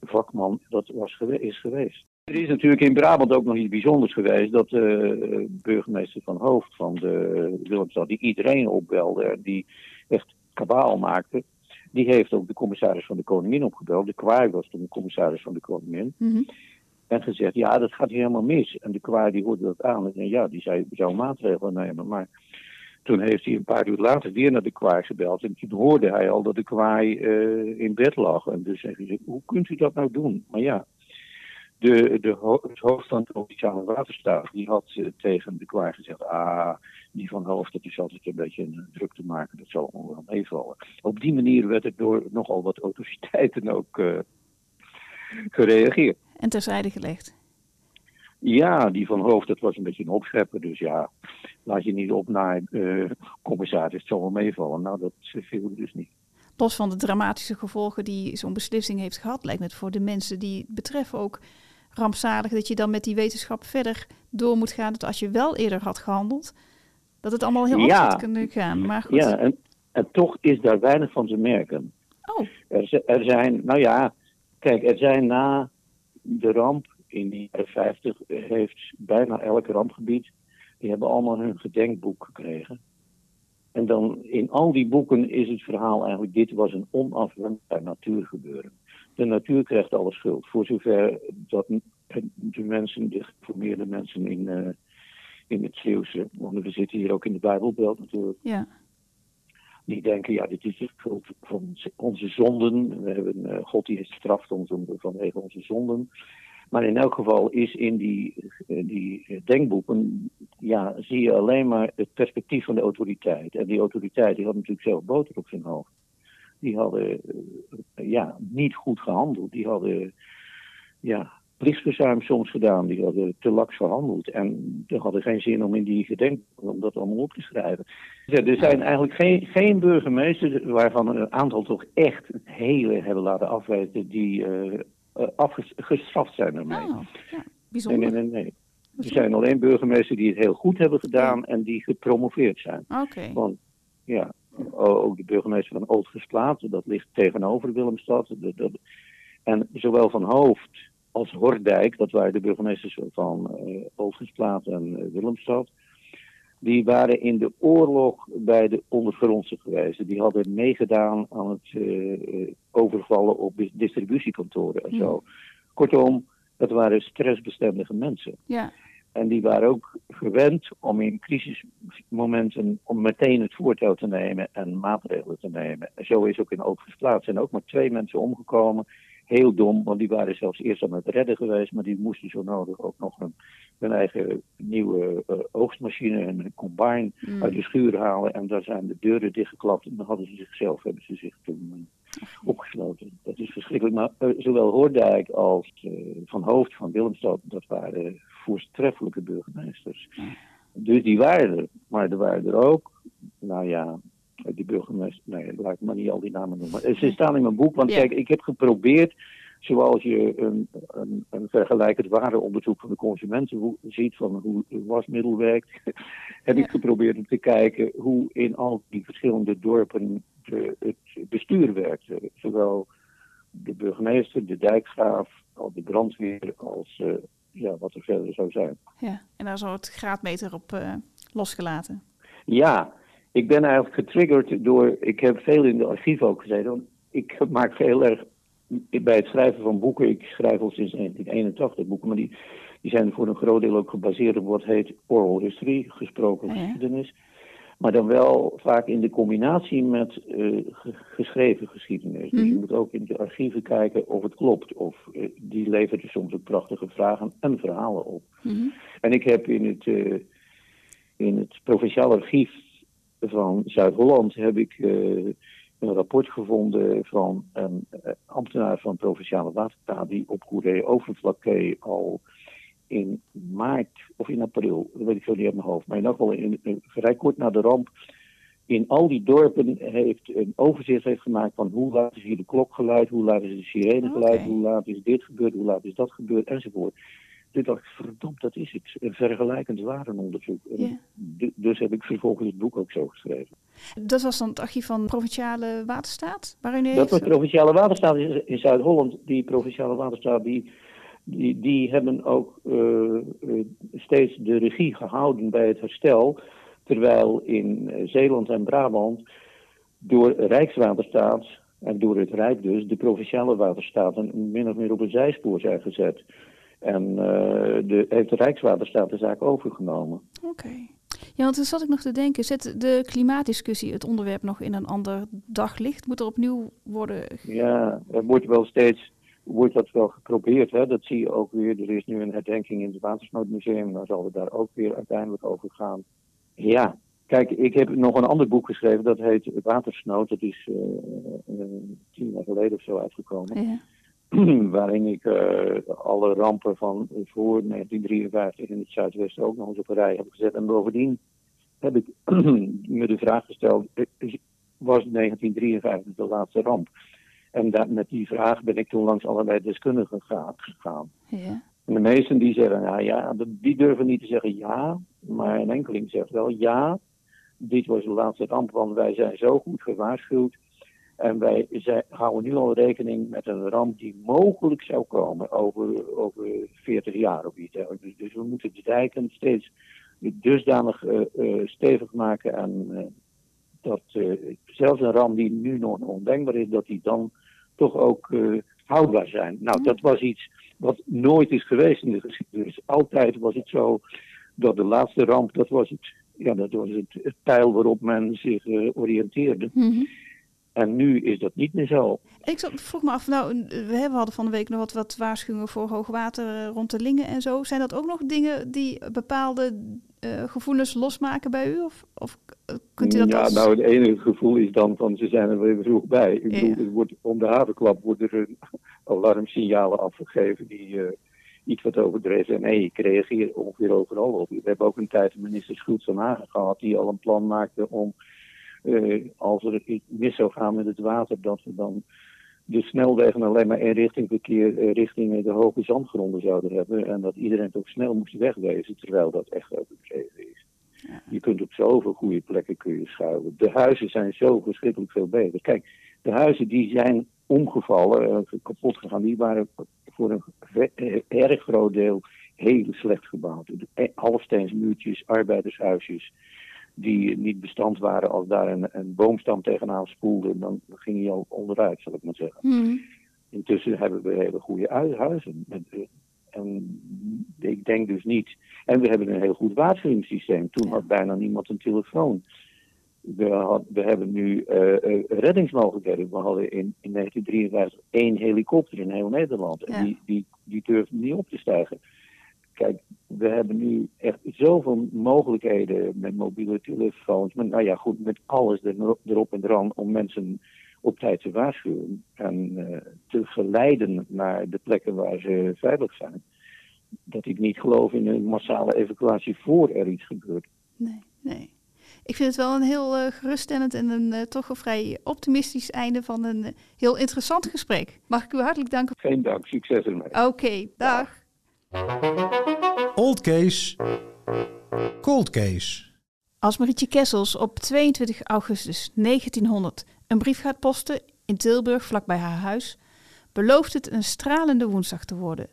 vakman dat was is geweest. Er is natuurlijk in Brabant ook nog iets bijzonders geweest. Dat de burgemeester van Hoofd van de Willemstad, die iedereen opbelde die echt kabaal maakte. Die heeft ook de commissaris van de Koningin opgebeld. De kwaai was toen de commissaris van de Koningin. Mhm. En gezegd, ja, dat gaat hier helemaal mis. En de kwaai die hoorde dat aan. En ja, die zei, zou maatregelen nemen. Maar toen heeft hij een paar uur later weer naar de kwaai gebeld. En toen hoorde hij al dat de kwaai uh, in bed lag. En dus zei hij, hoe kunt u dat nou doen? Maar ja, de, de, het hoofd van de waterstaat, die had uh, tegen de kwaai gezegd, ah, die van hoofd, dat is altijd een beetje een druk te maken, dat zal wel meevallen. Op die manier werd er door nogal wat autoriteiten ook uh, gereageerd. En terzijde gelegd? Ja, die van hoofd, dat was een beetje een opschepper. Dus ja, laat je niet op naar uh, commissaris, het zal wel meevallen. Nou, dat viel dus niet. Los van de dramatische gevolgen die zo'n beslissing heeft gehad, lijkt me het voor de mensen die het betreffen ook rampzalig dat je dan met die wetenschap verder door moet gaan. Dat als je wel eerder had gehandeld, dat het allemaal heel ja. anders had kunnen gaan. Maar goed. Ja, en, en toch is daar weinig van te merken. Oh. Er, er zijn, nou ja, kijk, er zijn na de ramp in de jaren 50 heeft bijna elk rampgebied, die hebben allemaal hun gedenkboek gekregen. En dan in al die boeken is het verhaal eigenlijk, dit was een onafwendbaar natuurgebeuren. De natuur krijgt alle schuld. Voor zover dat de mensen, de geformeerde mensen in, uh, in het Zeeuwse, want we zitten hier ook in de Bijbelbelt natuurlijk. Ja. Die denken, ja, dit is de schuld van onze zonden. We hebben, uh, God die heeft gestraft ons vanwege onze zonden. Maar in elk geval is in die, die denkboeken, ja, zie je alleen maar het perspectief van de autoriteit. En die autoriteit die had natuurlijk zelf boter op zijn hoofd. Die hadden ja, niet goed gehandeld. Die hadden ja, plichtsverzuim soms gedaan. Die hadden te laks gehandeld. En die hadden geen zin om in die gedenkboeken om dat allemaal op te schrijven. Er zijn eigenlijk geen, geen burgemeesters waarvan een aantal toch echt hele hebben laten afweten die... Uh, uh, afgestraft zijn ermee. Oh, ja, bijzonder. Nee, nee, nee. nee. Er zijn alleen burgemeesters die het heel goed hebben gedaan en die gepromoveerd zijn. Oké. Okay. Want ja, ook de burgemeester van Oostgesplaat, dat ligt tegenover Willemstad. En zowel van Hoofd als Hordijk, dat waren de burgemeesters van uh, Oostgesplaat en uh, Willemstad. Die waren in de oorlog bij de ondergrondse geweest. Die hadden meegedaan aan het uh, overvallen op distributiekantoren en zo. Mm. Kortom, dat waren stressbestendige mensen. Ja. En die waren ook gewend om in crisismomenten om meteen het voortouw te nemen en maatregelen te nemen. En zo is ook in Oogstgeplaatst. zijn ook maar twee mensen omgekomen. Heel dom, want die waren zelfs eerst aan het redden geweest, maar die moesten zo nodig ook nog een, hun eigen nieuwe uh, oogstmachine en een combine mm. uit de schuur halen. En daar zijn de deuren dichtgeklapt en dan hadden ze zichzelf, hebben ze zich toen uh, opgesloten. Dat is verschrikkelijk. Maar uh, zowel Hoordijk als Van Hoofd van Willemstad, dat waren voortreffelijke burgemeesters. Dus die waren er, maar er waren er ook, nou ja, die burgemeester, nee, laat ik maar niet al die namen noemen. Ze staan in mijn boek, want Ja. kijk, ik heb geprobeerd, zoals je een, een, een vergelijkend warenonderzoek van de consumenten hoe- ziet van hoe het wasmiddel werkt, heb ik geprobeerd om te kijken hoe in al die verschillende dorpen de, het bestuur werkt. Zowel de burgemeester, de dijkgraaf, al de brandweer, als eh, ja, wat er verder zou zijn. Ja, en daar is al het graadmeter op eh, losgelaten. Ja, ik ben eigenlijk getriggerd door. Ik heb veel in de archief ook gezeten. Ik maak heel erg. Bij het schrijven van boeken, ik schrijf al sinds 1981 boeken, maar die, die zijn voor een groot deel ook gebaseerd op wat heet oral history, gesproken Oh ja. geschiedenis. Maar dan wel vaak in de combinatie met eh, ge- geschreven geschiedenis. Dus je Mhm. moet ook in de archieven kijken of het klopt. Of eh, die levert er soms ook prachtige vragen en verhalen op. Mhm. En ik heb in het, eh, in het provinciaal archief van Zuid-Holland heb ik eh, een rapport gevonden van een eh, ambtenaar van provinciale waterstaat die op Couré Overflakkee al in maart of in april, dat weet ik zo niet uit mijn hoofd, maar in elk geval in, in- vrij kort na de ramp in al die dorpen heeft een overzicht heeft gemaakt van hoe laat is hier de klok geluid, hoe laat is de sirene geluid, Oké. hoe laat is dit gebeurd, hoe laat is dat gebeurd enzovoort. Toen dacht ik, verdomd, dat is het. Een vergelijkend warenonderzoek. En Ja. du- Dus heb ik vervolgens het boek ook zo geschreven. Dat was dan het archief van Provinciale Waterstaat? Waarin u Dat was Provinciale Waterstaat in in Zuid-Holland. Die Provinciale Waterstaat, die, die, die hebben ook eh, eh, steeds de regie gehouden bij het herstel. Terwijl in eh, Zeeland en Brabant door Rijkswaterstaat en door het Rijk dus de Provinciale Waterstaten min of meer op een zijspoor zijn gezet. En uh, de, heeft de Rijkswaterstaat de zaak overgenomen. Oké. Ja, want toen zat ik nog te denken, zet de klimaatdiscussie het onderwerp nog in een ander daglicht? Moet er opnieuw worden... Ja, er wordt wel steeds wordt dat wel geprobeerd. Hè? Dat zie je ook weer. Er is nu een herdenking in het Watersnoodmuseum. Dan zal het daar ook weer uiteindelijk over gaan. Ja, kijk, ik heb nog een ander boek geschreven. Dat heet Watersnood. Dat is uh, tien jaar geleden of zo uitgekomen. Ja. waarin ik uh, alle rampen van voor 1953 in het Zuidwesten ook nog eens op een rij heb gezet. En bovendien heb ik me de vraag gesteld, was 1953 de laatste ramp? En dat, met die vraag ben ik toen langs allerlei deskundigen gegaan. Ja. En de meesten die zeggen, nou ja, die durven niet te zeggen ja, maar een enkeling zegt wel ja, dit was de laatste ramp, want wij zijn zo goed gewaarschuwd. En wij houden nu al rekening met een ramp die mogelijk zou komen over, over 40 jaar of iets. Dus, dus we moeten de dijken steeds dusdanig uh, stevig maken en uh, dat zelfs een ramp die nu nog ondenkbaar is, dat die dan toch ook houdbaar zijn. Nou, dat was iets wat nooit is geweest in de geschiedenis. Altijd was het zo dat de laatste ramp, dat was het, ja, dat was het, het pijl waarop men zich oriënteerde. Mhm. En nu is dat niet meer zo. Ik vroeg me af, nou, we hadden van de week nog wat, wat waarschuwingen voor hoogwater eh, rond de Lingen en zo. Zijn dat ook nog dingen die bepaalde uh, gevoelens losmaken bij u? Of, of kunt u dat Ja, nou, het enige gevoel is dan van ze zijn er weer vroeg bij. Ik bedoel, wordt, om de havenklap worden er alarmsignalen afgegeven die uh, iets wat overdreven zijn. Nee, ik reageer ongeveer overal op. We hebben ook een tijd de minister Schultz van Hagen gehad die al een plan maakte om, uh, als er iets mis zou gaan met het water, dat we dan de snelwegen alleen maar eenrichtingverkeer uh, richting de hoge zandgronden zouden hebben. En dat iedereen toch snel moest wegwezen, terwijl dat echt overdreven is. Ja. Je kunt op zoveel goede plekken kun je schuiven. De huizen zijn zo verschrikkelijk veel beter. Kijk, de huizen die zijn omgevallen, uh, kapot gegaan, die waren voor een erg groot deel heel slecht gebouwd. Halfsteensmuurtjes, arbeidershuisjes die niet bestand waren als daar een, een boomstam tegenaan spoelde, dan ging hij al onderuit, zal ik maar zeggen. Hmm. Intussen hebben we hele goede huizen. Eh, en ik denk dus niet. En we hebben een heel goed waarschuwingssysteem. Toen had bijna niemand een telefoon. We, had, we hebben nu uh, reddingsmogelijkheden. We hadden in, in 1953 één helikopter in heel Nederland. En die, die, die durfde niet op te stijgen. Kijk, we hebben nu echt zoveel mogelijkheden met mobiele telefoons. Maar nou ja, goed, met alles erop en eraan om mensen op tijd te waarschuwen. En uh, te geleiden naar de plekken waar ze veilig zijn. Dat ik niet geloof in een massale evacuatie voor er iets gebeurt. Nee, nee. Ik vind het wel een heel uh, geruststellend en een uh, toch een vrij optimistisch einde van een heel interessant gesprek. Mag ik u hartelijk danken? Geen dank, succes ermee. Oké, dag. Old case, cold case. Als Marietje Kessels op 22 augustus 1900 een brief gaat posten in Tilburg vlakbij haar huis, belooft het een stralende woensdag te worden.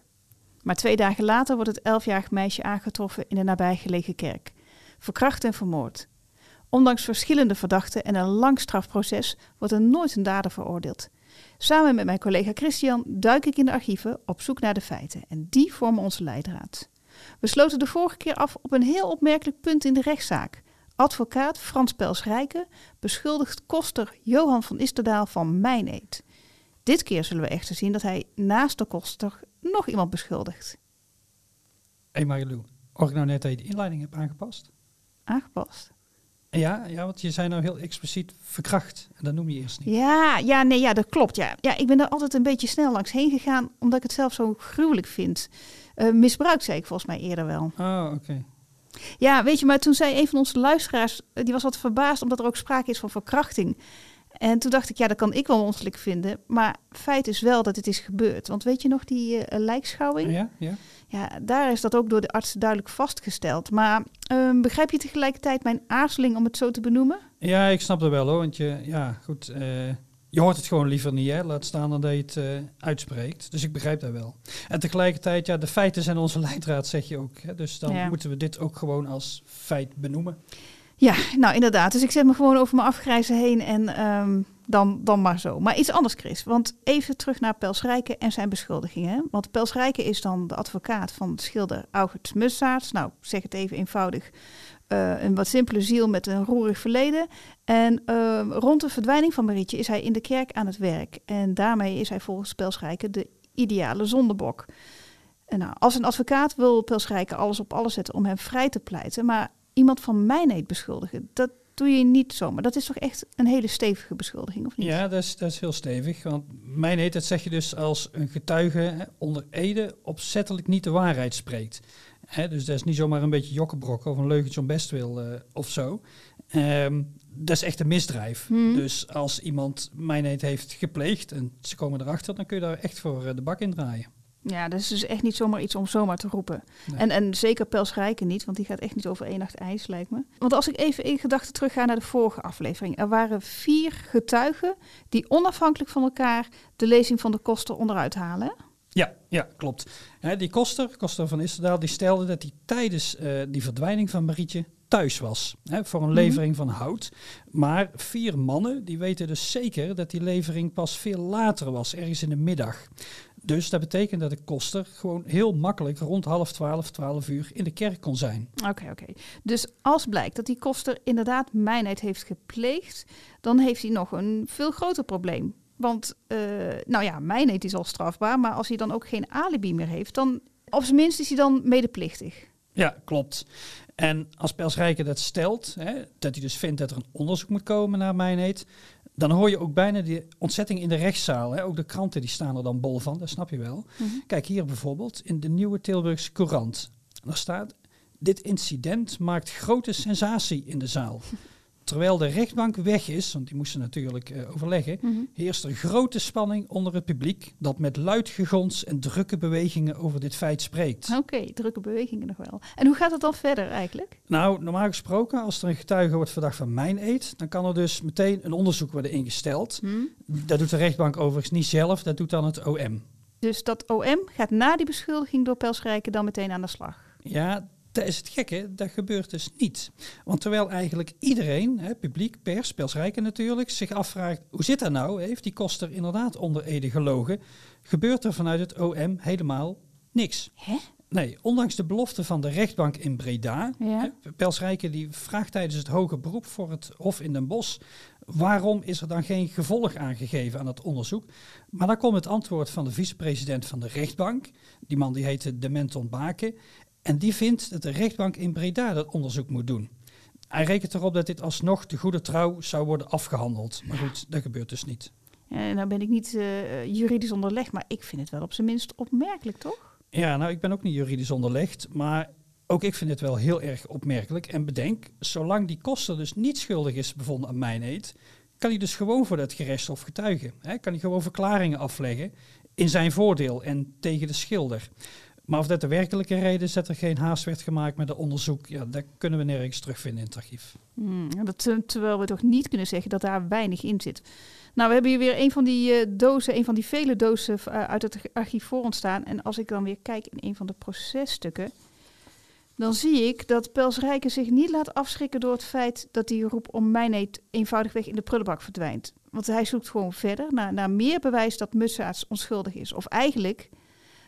Maar twee dagen later wordt het elfjarig meisje aangetroffen in een nabijgelegen kerk, verkracht en vermoord. Ondanks verschillende verdachten en een lang strafproces wordt er nooit een dader veroordeeld. Samen met mijn collega Christian duik ik in de archieven op zoek naar de feiten en die vormen onze leidraad. We sloten de vorige keer af op een heel opmerkelijk punt in de rechtszaak. Advocaat Frans Pels-Rijken beschuldigt koster Johan van Isterdaal van mijneed. Dit keer zullen we echter zien dat hij naast de koster nog iemand beschuldigt. Hé hey Marilou, hoor ik nou net dat je de inleiding hebt aangepast? Aangepast? Ja, ja, want je zei nou heel expliciet verkracht. En dat noem je eerst niet. Ja, ja, nee, ja, dat klopt. Ja. ja, ik ben er altijd een beetje snel langs heen gegaan, omdat ik het zelf zo gruwelijk vind. Uh, misbruikt, zei ik volgens mij eerder wel. Oh, oké. Ja, weet je, maar toen zei een van onze luisteraars, eh, die was wat verbaasd omdat er ook sprake is van verkrachting. En toen dacht ik, ja, dat kan ik wel onselijk vinden. Maar feit is wel dat het is gebeurd. Want weet je nog die uh, lijkschouwing? Ja, ja. Ja, daar is dat ook door de artsen duidelijk vastgesteld. Maar uh, begrijp je tegelijkertijd mijn aarzeling om het zo te benoemen? Ja, ik snap dat wel hoor. Want je, ja, goed, uh, je hoort het gewoon liever niet, hè? laat staan dan dat je het uh, uitspreekt. Dus ik begrijp dat wel. En tegelijkertijd, ja, de feiten zijn onze leidraad, zeg je ook. Hè? Dus dan ja. moeten we dit ook gewoon als feit benoemen. Ja, nou inderdaad. Dus ik zet me gewoon over mijn afgrijzen heen en um, dan, dan maar zo. Maar iets anders, Chris. Want even terug naar Pels Rijken en zijn beschuldigingen. Want Pels Rijken is dan de advocaat van schilder August Mussaerts. Nou, zeg het even eenvoudig. Uh, een wat simpele ziel met een roerig verleden. En uh, rond de verdwijning van Marietje is hij in de kerk aan het werk. En daarmee is hij volgens Pels Rijken de ideale zondebok. En nou, als een advocaat wil Pels Rijken alles op alles zetten om hem vrij te pleiten. Maar iemand van mijnheid beschuldigen, dat, doe je niet zomaar. Dat is toch echt een hele stevige beschuldiging, of niet? Ja, dat is, dat is heel stevig. Want mijn heet, dat zeg je dus als een getuige onder Ede opzettelijk niet de waarheid spreekt. dus dat is niet zomaar een beetje jokkenbrok of een leugentje om best wil uh, of zo. Um, dat is echt een misdrijf. Hmm. Dus als iemand mijn heet heeft gepleegd en ze komen erachter, dan kun je daar echt voor uh, de bak in draaien. Ja, dat is dus echt niet zomaar iets om zomaar te roepen. En, en zeker Pels Rijken niet, want die gaat echt niet over één nacht ijs, lijkt me. Want als ik even in gedachten terugga naar de vorige aflevering. Er waren vier getuigen die onafhankelijk van elkaar de lezing van de koster onderuit halen. Ja, ja, klopt. die koster, koster van Israël, die stelde dat hij tijdens uh, die verdwijning van Marietje thuis was. Hè, voor een mhm. levering van hout. Maar vier mannen die weten dus zeker dat die levering pas veel later was, ergens in de middag. Dus dat betekent dat de koster gewoon heel makkelijk rond half twaalf, twaalf uur in de kerk kon zijn. Oké, oké. Dus als blijkt dat die koster inderdaad mijnheid heeft gepleegd, dan heeft hij nog een veel groter probleem. Want, uh, nou ja, mijnheid is al strafbaar, maar als hij dan ook geen alibi meer heeft, dan op zijn minst is hij dan medeplichtig. Ja, klopt. En als Pels dat stelt, hè, dat hij dus vindt dat er een onderzoek moet komen naar mijnheid, dan hoor je ook bijna die ontzetting in de rechtszaal. Hè. Ook de kranten die staan er dan bol van, dat snap je wel. Mhm. Kijk hier bijvoorbeeld in de Nieuwe Tilburgse Courant. Daar staat, dit incident maakt grote sensatie in de zaal. Terwijl de rechtbank weg is, want die moesten natuurlijk uh, overleggen, mm heerst er grote spanning onder het publiek dat met luid gegons en drukke bewegingen over dit feit spreekt. Oké, drukke bewegingen nog wel. En hoe gaat het dan verder eigenlijk? Nou, normaal gesproken, als er een getuige wordt verdacht van mijn eet, dan kan er dus meteen een onderzoek worden ingesteld. Mhm. Dat doet de rechtbank overigens niet zelf, dat doet dan het OM. Dus dat OM gaat na die beschuldiging door Pelsrijken dan meteen aan de slag? Ja, dat is het gekke, dat gebeurt dus niet. Want terwijl eigenlijk iedereen, hè, publiek, pers, persrijken natuurlijk, zich afvraagt hoe zit dat nou? Heeft die koster inderdaad onder Ede gelogen? Gebeurt er vanuit het OM helemaal niks. Hè? Nee, ondanks de belofte van de rechtbank in Breda. Ja. Pelsrijken die vraagt tijdens het hoge beroep voor het Hof in Den Bosch. Waarom is er dan geen gevolg aangegeven aan het onderzoek? Maar dan komt het antwoord van de vicepresident van de rechtbank. Die man die heette Dementon Baken. En die vindt dat de rechtbank in Breda dat onderzoek moet doen. Hij rekent erop dat dit alsnog de goede trouw zou worden afgehandeld. Maar goed, dat gebeurt dus niet. Ja, nou ben ik niet uh, juridisch onderlegd, maar ik vind het wel op zijn minst opmerkelijk, toch? Ja, nou ik ben ook niet juridisch onderlegd, maar ook ik vind het wel heel erg opmerkelijk. En bedenk, zolang die koster dus niet schuldig is bevonden aan mijn eet, kan hij dus gewoon voor dat gerechtshof getuigen. Hè? Kan hij gewoon verklaringen afleggen in zijn voordeel en tegen de schilder. Maar of dat de werkelijke reden is dat er geen haast werd gemaakt met het onderzoek, ja, dat kunnen we nergens terugvinden in het archief. Hmm, dat, eh, terwijl we toch niet kunnen zeggen dat daar weinig in zit. Nou, we hebben hier weer een van die uh, dozen, een van die vele dozen uh, uit het archief voor ons staan. En als ik dan weer kijk in een van de processtukken, dan zie ik dat Pels Rijken zich niet laat afschrikken door het feit dat die roep om mijnheid eenvoudigweg in de prullenbak verdwijnt. Want hij zoekt gewoon verder naar, naar meer bewijs dat Mussaerts onschuldig is. Of eigenlijk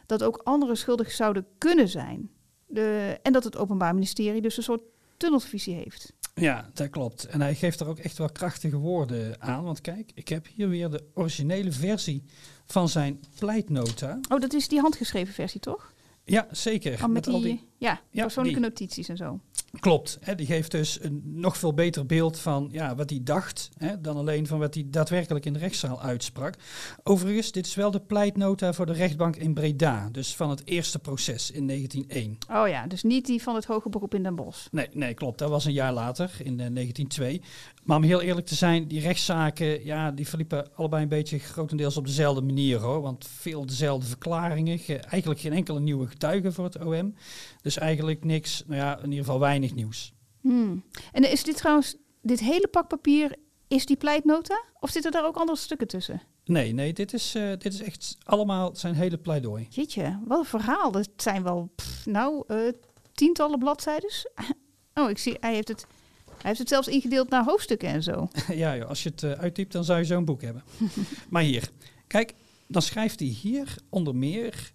dat ook anderen schuldig zouden kunnen zijn. De, en dat het Openbaar Ministerie dus een soort tunnelvisie heeft. Ja, dat klopt. En hij geeft er ook echt wel krachtige woorden aan. Want kijk, ik heb hier weer de originele versie van zijn pleitnota. Oh, dat is die handgeschreven versie, toch? Ja, zeker. Oh, met, al die, ja, persoonlijke notities en zo. Klopt. Hè, die geeft dus een nog veel beter beeld van ja, wat hij dacht, hè, dan alleen van wat hij daadwerkelijk in de rechtszaal uitsprak. Overigens, dit is wel de pleitnota voor de rechtbank in Breda, dus van het eerste proces in 1901. Oh ja, dus niet die van het hoge beroep in Den Bosch. Nee, nee klopt. Dat was een jaar later, in 1902. Eh, maar om heel eerlijk te zijn, die rechtszaken, ja, die verliepen allebei een beetje grotendeels op dezelfde manier hoor. Want veel dezelfde verklaringen, eigenlijk geen enkele nieuwe getuigen voor het OM. Dus eigenlijk niks, nou ja, in ieder geval weinig nieuws. Hmm. En is dit trouwens, dit hele pak papier, is die pleitnota? Of zitten daar ook andere stukken tussen? Nee, nee, dit is, uh, dit is echt allemaal zijn hele pleidooi. Jeetje, wat een verhaal. Dat zijn wel, nou, uh, tientallen bladzijden. Oh, ik zie, hij heeft het heeft het zelfs ingedeeld naar hoofdstukken en zo. ja, joh, als je het uh, uittypt, dan zou je zo'n boek hebben. maar hier, kijk, dan schrijft hij hier onder meer...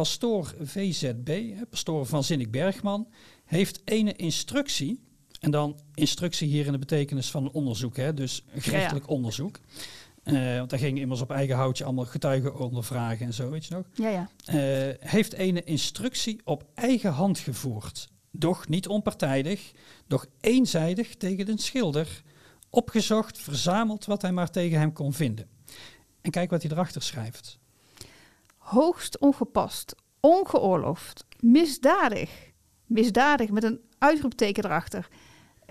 Pastoor VZB, pastoor van Zinnik Bergman, heeft ene instructie en dan instructie hier in de betekenis van onderzoek, hè? dus gerechtelijk onderzoek. Uh, want daar ging immers op eigen houtje allemaal getuigen ondervragen en zo, weet je nog. Ja, ja. Uh, heeft ene instructie op eigen hand gevoerd. Doch niet onpartijdig, doch eenzijdig tegen de schilder. Opgezocht, verzameld wat hij maar tegen hem kon vinden. En kijk wat hij erachter schrijft. Hoogst ongepast, ongeoorloofd, misdadig. Misdadig met een uitroepteken erachter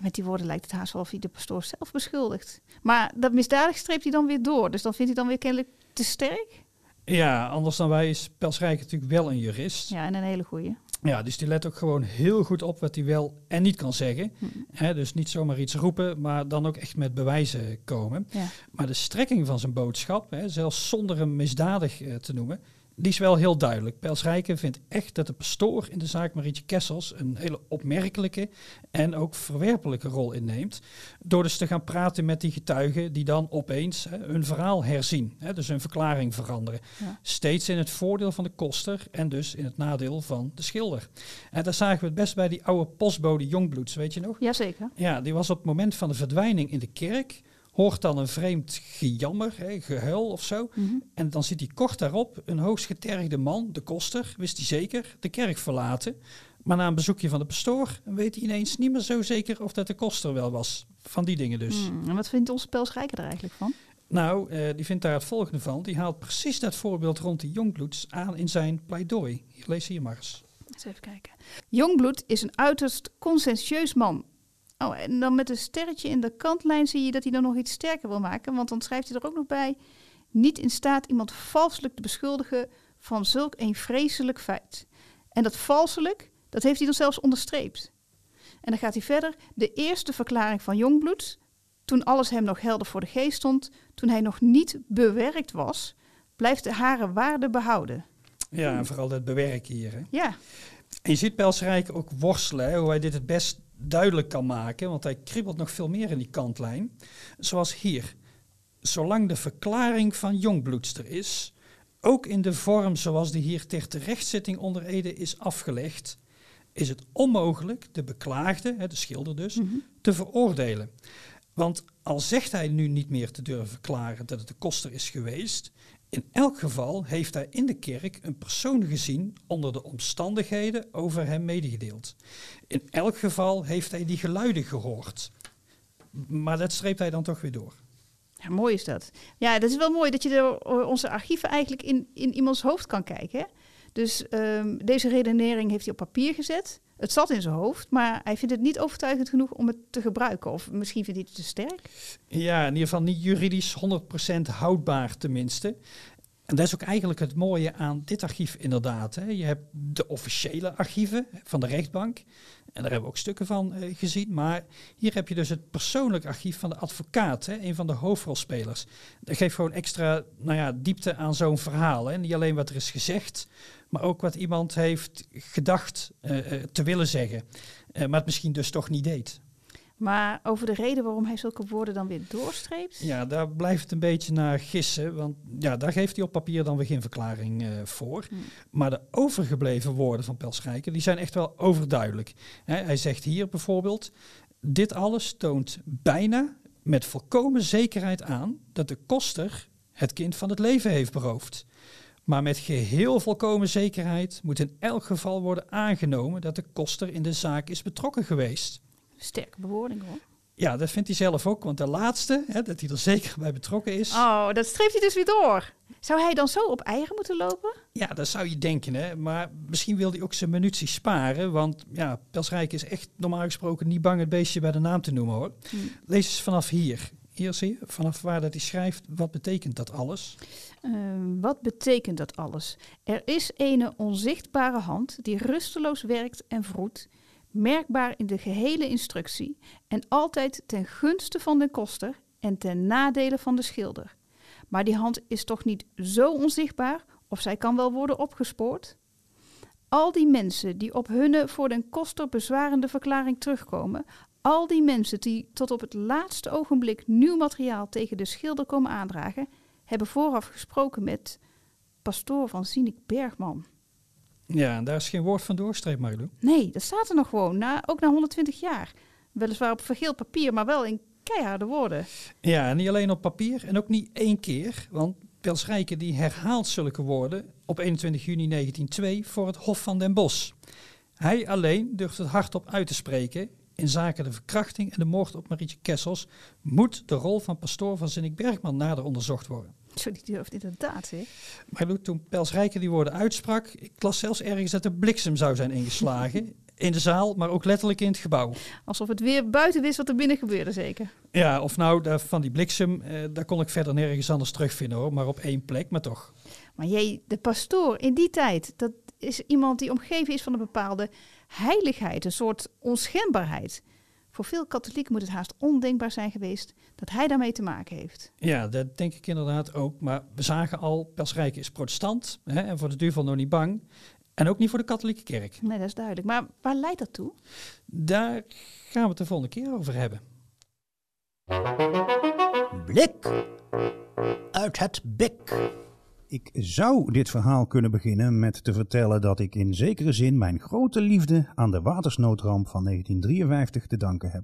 met die woorden lijkt het haast wel of hij de pastoor zelf beschuldigt. Maar dat misdadig streept hij dan weer door. Dus dan vindt hij dan weer kennelijk te sterk. Ja, anders dan wij is Pelsrijk natuurlijk wel een jurist. Ja, en een hele goeie. Ja, dus die let ook gewoon heel goed op wat hij wel en niet kan zeggen. Hm. dus niet zomaar iets roepen, maar dan ook echt met bewijzen komen. Ja. Maar de strekking van zijn boodschap, zelfs zonder hem misdadig uh, te noemen, die is wel heel duidelijk. Pels Rijken vindt echt dat de pastoor in de zaak Marietje Kessels een hele opmerkelijke en ook verwerpelijke rol inneemt. Door dus te gaan praten met die getuigen die dan opeens hè, hun verhaal herzien. Hè, dus hun verklaring veranderen. Steeds in het voordeel van de koster en dus in het nadeel van de schilder. En daar zagen we het best bij die oude postbode Jongbloeds, weet je nog? Jazeker. Ja, die was op het moment van de verdwijning in de kerk hoort dan een vreemd gejammer, hè, gehuil of zo. Mhm. En dan ziet hij kort daarop een hoogstgetergde man, de koster, wist hij zeker, de kerk verlaten. Maar na een bezoekje van de pastoor weet hij ineens niet meer zo zeker of dat de koster wel was. Van die dingen dus. Hmm, en wat vindt onze Pelsrijker er eigenlijk van? Nou, uh, die vindt daar het volgende van. Die haalt precies dat voorbeeld rond die Jongbloeds aan in zijn pleidooi. Lees hier maar eens. Eens even kijken. Jongbloed is een uiterst conscientieus man Oh, en dan met een sterretje in de kantlijn zie je dat hij dan nog iets sterker wil maken. Want dan schrijft hij er ook nog bij: niet in staat iemand valselijk te beschuldigen van zulk een vreselijk feit. En dat valselijk, dat heeft hij dan zelfs onderstreept. En dan gaat hij verder. De eerste verklaring van Jongbloed, toen alles hem nog helder voor de geest stond, toen hij nog niet bewerkt was, blijft de hare waarde behouden. Ja, en vooral dat bewerken hier. Hè? Ja. En je ziet Pelsrijk ook worstelen, hoe hij dit het best duidelijk kan maken, want hij kriebelt nog veel meer in die kantlijn. Zoals hier. Zolang de verklaring van Jongbloedster is, ook in de vorm zoals die hier ter terechtzitting onder Ede is afgelegd, is het onmogelijk de beklaagde, de schilder dus, mhm. te veroordelen. Want al zegt hij nu niet meer te durven verklaren dat het de koster is geweest, in elk geval heeft hij in de kerk een persoon gezien onder de omstandigheden over hem medegedeeld. In elk geval heeft hij die geluiden gehoord. Maar dat streept hij dan toch weer door. Ja, mooi is dat. Ja, dat is wel mooi dat je door onze archieven eigenlijk in, in iemands hoofd kan kijken. Hè? Dus um, deze redenering heeft hij op papier gezet. Het zat in zijn hoofd, maar hij vindt het niet overtuigend genoeg om het te gebruiken. Of misschien vindt hij het te sterk. Ja, in ieder geval niet juridisch 100% houdbaar tenminste. En dat is ook eigenlijk het mooie aan dit archief inderdaad. Hè. Je hebt de officiële archieven van de rechtbank. En daar hebben we ook stukken van uh, gezien. Maar hier heb je dus het persoonlijk archief van de advocaat. Hè, een van de hoofdrolspelers. Dat geeft gewoon extra nou ja, diepte aan zo'n verhaal. Hè. Niet alleen wat er is gezegd, maar ook wat iemand heeft gedacht uh, uh, te willen zeggen. maar het misschien dus toch niet deed. Maar over de reden waarom hij zulke woorden dan weer doorstreept? Ja, daar blijft het een beetje naar gissen. Want ja, daar geeft hij op papier dan weer geen verklaring uh, voor. Hmm. Maar de overgebleven woorden van Pelschrijker, die zijn echt wel overduidelijk. hij zegt hier bijvoorbeeld, dit alles toont bijna met volkomen zekerheid aan dat de koster het kind van het leven heeft beroofd. Maar met geheel volkomen zekerheid moet in elk geval worden aangenomen dat de koster in de zaak is betrokken geweest. Sterke bewoording hoor. Ja, dat vindt hij zelf ook. Want de laatste, hè, dat hij er zeker bij betrokken is. Oh, dat streeft hij dus weer door. Zou hij dan zo op eigen moeten lopen? Ja, dat zou je denken. Hè? Maar misschien wil hij ook zijn munitie sparen. Want ja, Pelsrijk is echt normaal gesproken niet bang het beestje bij de naam te noemen hoor. Hm. Lees eens vanaf hier. Zie vanaf waar dat hij schrijft, wat betekent dat alles? Ehm, wat betekent dat alles? Er is een onzichtbare hand die rusteloos werkt en vroet merkbaar in de gehele instructie en altijd ten gunste van de koster en ten nadele van de schilder. Maar die hand is toch niet zo onzichtbaar of zij kan wel worden opgespoord? Al die mensen die op hunne voor den koster bezwarende verklaring terugkomen, Al die mensen die tot op het laatste ogenblik nieuw materiaal tegen de schilder komen aandragen, hebben vooraf gesproken met pastoor van Zinik Bergman. Ja, en daar is geen woord van doorstreep, Marlo. Nee, dat staat er nog gewoon, na, ook na 120 jaar. Weliswaar op vergeeld papier, maar wel in keiharde woorden. Ja, en niet alleen op papier en ook niet één keer. Want Pels Rijken die herhaalt zulke woorden op 21 juni 1902 voor het Hof van den Bosch. Hij alleen durft het hardop uit te spreken. In zaken de verkrachting en de moord op Marietje Kessels moet de rol van pastoor van Zinnik Bergman nader onderzocht worden. Zo, die durft inderdaad, hè? Maar toen Pels Rijken die woorden uitsprak, ik las zelfs ergens dat de bliksem zou zijn ingeslagen. in de zaal, maar ook letterlijk in het gebouw. Alsof het weer buiten wist wat er binnen gebeurde, zeker. Ja, of nou, van die bliksem, eh, daar kon ik verder nergens anders terugvinden hoor, maar op één plek, maar toch. Maar jij, de pastoor in die tijd, dat is iemand die omgeven is van een bepaalde heiligheid, een soort onschendbaarheid. Voor veel katholieken moet het haast ondenkbaar zijn geweest dat hij daarmee te maken heeft. Ja, dat denk ik inderdaad ook. Maar we zagen al, Pelsrijk is protestant hè, en voor de duivel nog niet bang. En ook niet voor de katholieke kerk. Nee, dat is duidelijk. Maar waar leidt dat toe? Daar gaan we het de volgende keer over hebben. Blik uit het bek. Ik zou dit verhaal kunnen beginnen met te vertellen dat ik in zekere zin mijn grote liefde aan de watersnoodramp van 1953 te danken heb.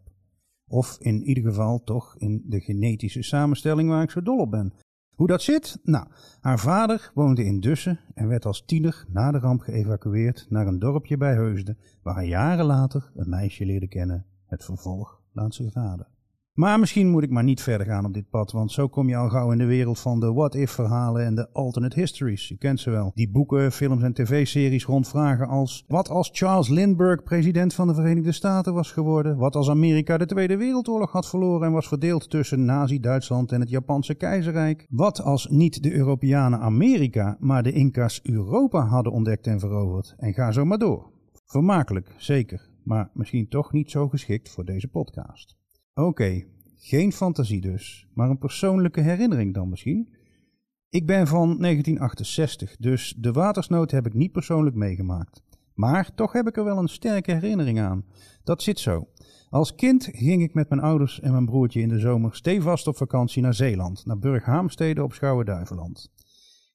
Of in ieder geval toch in de genetische samenstelling waar ik zo dol op ben. Hoe dat zit? Nou, haar vader woonde in Dussen en werd als tiener na de ramp geëvacueerd naar een dorpje bij Heusden, waar hij jaren later een meisje leerde kennen. Het vervolg laat zich raden. Maar misschien moet ik maar niet verder gaan op dit pad, want zo kom je al gauw in de wereld van de what-if-verhalen en de alternate histories. Je kent ze wel. Die boeken, films en tv-series rond vragen als: wat als Charles Lindbergh president van de Verenigde Staten was geworden? Wat als Amerika de Tweede Wereldoorlog had verloren en was verdeeld tussen Nazi-Duitsland en het Japanse keizerrijk? Wat als niet de Europeanen Amerika, maar de Inca's Europa hadden ontdekt en veroverd? En ga zo maar door. Vermakelijk, zeker, maar misschien toch niet zo geschikt voor deze podcast. Oké, geen fantasie dus, maar een persoonlijke herinnering dan misschien. Ik ben van 1968, dus de watersnood heb ik niet persoonlijk meegemaakt. Maar toch heb ik er wel een sterke herinnering aan. Dat zit zo. Als kind ging ik met mijn ouders en mijn broertje in de zomer stevast op vakantie naar Zeeland, naar Burghaamstede op Schouwen-Duiveland.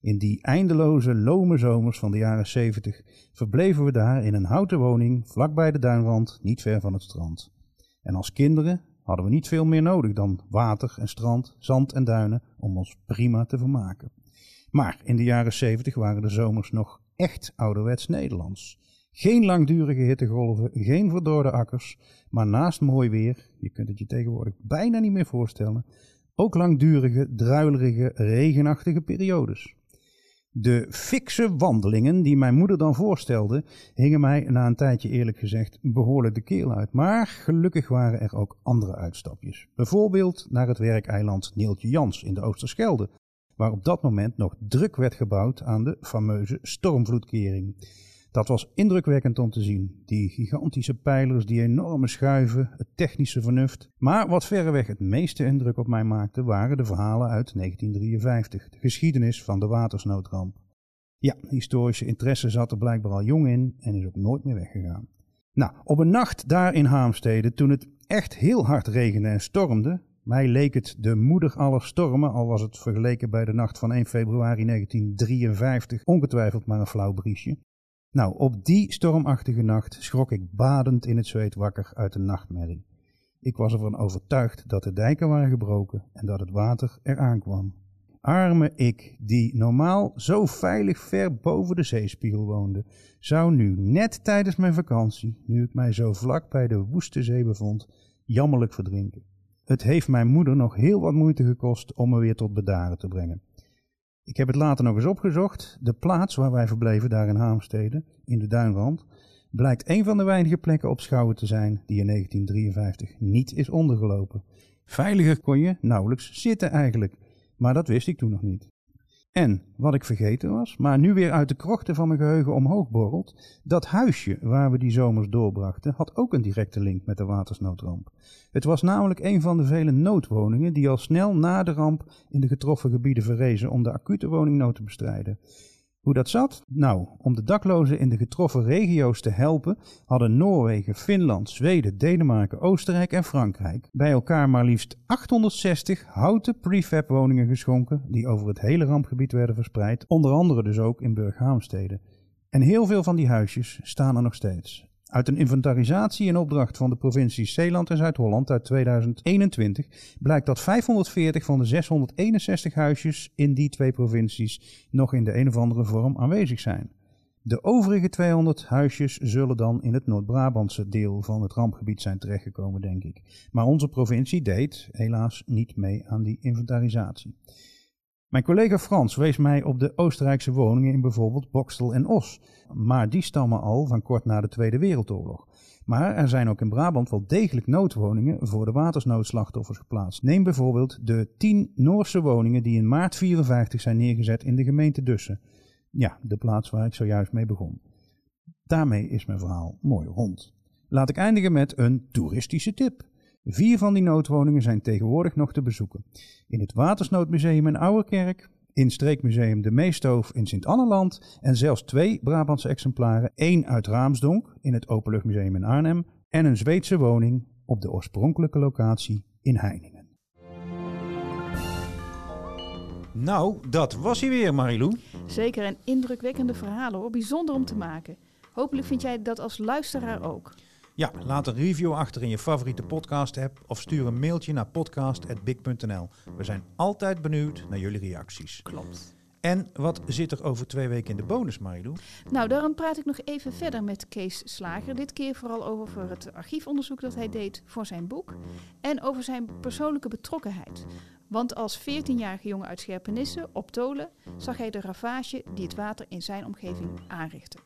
In die eindeloze, lome zomers van de jaren 70 verbleven we daar in een houten woning vlakbij de duinrand, niet ver van het strand. En als kinderen hadden we niet veel meer nodig dan water en strand, zand en duinen om ons prima te vermaken. Maar in de jaren 70 waren de zomers nog echt ouderwets Nederlands. Geen langdurige hittegolven, geen verdorde akkers, maar naast mooi weer, je kunt het je tegenwoordig bijna niet meer voorstellen, ook langdurige, druilerige, regenachtige periodes. De fikse wandelingen die mijn moeder dan voorstelde, hingen mij na een tijdje eerlijk gezegd behoorlijk de keel uit. Maar gelukkig waren er ook andere uitstapjes. Bijvoorbeeld naar het werkeiland Neeltje Jans in de Oosterschelde, waar op dat moment nog druk werd gebouwd aan de fameuze stormvloedkering. Dat was indrukwekkend om te zien. Die gigantische pijlers, die enorme schuiven, het technische vernuft. Maar wat verreweg het meeste indruk op mij maakte, waren de verhalen uit 1953. De geschiedenis van de watersnoodramp. Ja, historische interesse zat er blijkbaar al jong in en is ook nooit meer weggegaan. Nou, op een nacht daar in Haamstede, toen het echt heel hard regende en stormde, mij leek het de moeder aller stormen, al was het vergeleken bij de nacht van 1 februari 1953 ongetwijfeld maar een flauw briesje. Nou, op die stormachtige nacht schrok ik badend in het zweet wakker uit een nachtmerrie. Ik was ervan overtuigd dat de dijken waren gebroken en dat het water eraan kwam. Arme ik, die normaal zo veilig ver boven de zeespiegel woonde, zou nu net tijdens mijn vakantie, nu ik mij zo vlak bij de woeste zee bevond, jammerlijk verdrinken. Het heeft mijn moeder nog heel wat moeite gekost om me weer tot bedaren te brengen. Ik heb het later nog eens opgezocht. De plaats waar wij verbleven, daar in Haamstede, in de Duinrand, blijkt een van de weinige plekken op Schouwen te zijn die in 1953 niet is ondergelopen. Veiliger kon je nauwelijks zitten eigenlijk, maar dat wist ik toen nog niet. En, wat ik vergeten was, maar nu weer uit de krochten van mijn geheugen omhoog borrelt, dat huisje waar we die zomers doorbrachten, had ook een directe link met de watersnoodramp. Het was namelijk een van de vele noodwoningen die al snel na de ramp in de getroffen gebieden verrezen om de acute woningnood te bestrijden. Hoe dat zat? Nou, om de daklozen in de getroffen regio's te helpen, hadden Noorwegen, Finland, Zweden, Denemarken, Oostenrijk en Frankrijk bij elkaar maar liefst 860 houten prefab woningen geschonken, die over het hele rampgebied werden verspreid, onder andere dus ook in Burghaamstede. En heel veel van die huisjes staan er nog steeds. Uit een inventarisatie in opdracht van de provincies Zeeland en Zuid-Holland uit 2021 blijkt dat 540 van de 661 huisjes in die twee provincies nog in de een of andere vorm aanwezig zijn. De overige 200 huisjes zullen dan in het Noord-Brabantse deel van het rampgebied zijn terechtgekomen, denk ik. Maar onze provincie deed helaas niet mee aan die inventarisatie. Mijn collega Frans wees mij op de Oostenrijkse woningen in bijvoorbeeld Bokstel en Os, maar die stammen al van kort na de Tweede Wereldoorlog. Maar er zijn ook in Brabant wel degelijk noodwoningen voor de watersnoodslachtoffers geplaatst. Neem bijvoorbeeld de 10 Noorse woningen die in maart 54 zijn neergezet in de gemeente Dussen. Ja, de plaats waar ik zojuist mee begon. Daarmee is mijn verhaal mooi rond. Laat ik eindigen met een toeristische tip. Vier van die noodwoningen zijn tegenwoordig nog te bezoeken. In het Watersnoodmuseum in Ouwerkerk, in Streekmuseum De Meestoof in Sint-Anneland en zelfs twee Brabantse exemplaren, één uit Raamsdonk in het Openluchtmuseum in Arnhem en een Zweedse woning op de oorspronkelijke locatie in Heiningen. Nou, dat was hij weer, Marilou. Zeker een indrukwekkende verhalen hoor, bijzonder om te maken. Hopelijk vind jij dat als luisteraar ook. Ja, laat een review achter in je favoriete podcast-app of stuur een mailtje naar podcast.big.nl. We zijn altijd benieuwd naar jullie reacties. Klopt. En wat zit er over twee weken in de bonus, Marilou? Nou, daarom praat ik nog even verder met Kees Slager. Dit keer vooral over het archiefonderzoek dat hij deed voor zijn boek. En over zijn persoonlijke betrokkenheid. Want als 14-jarige jongen uit Scherpenisse op Tolen zag hij de ravage die het water in zijn omgeving aanrichtte.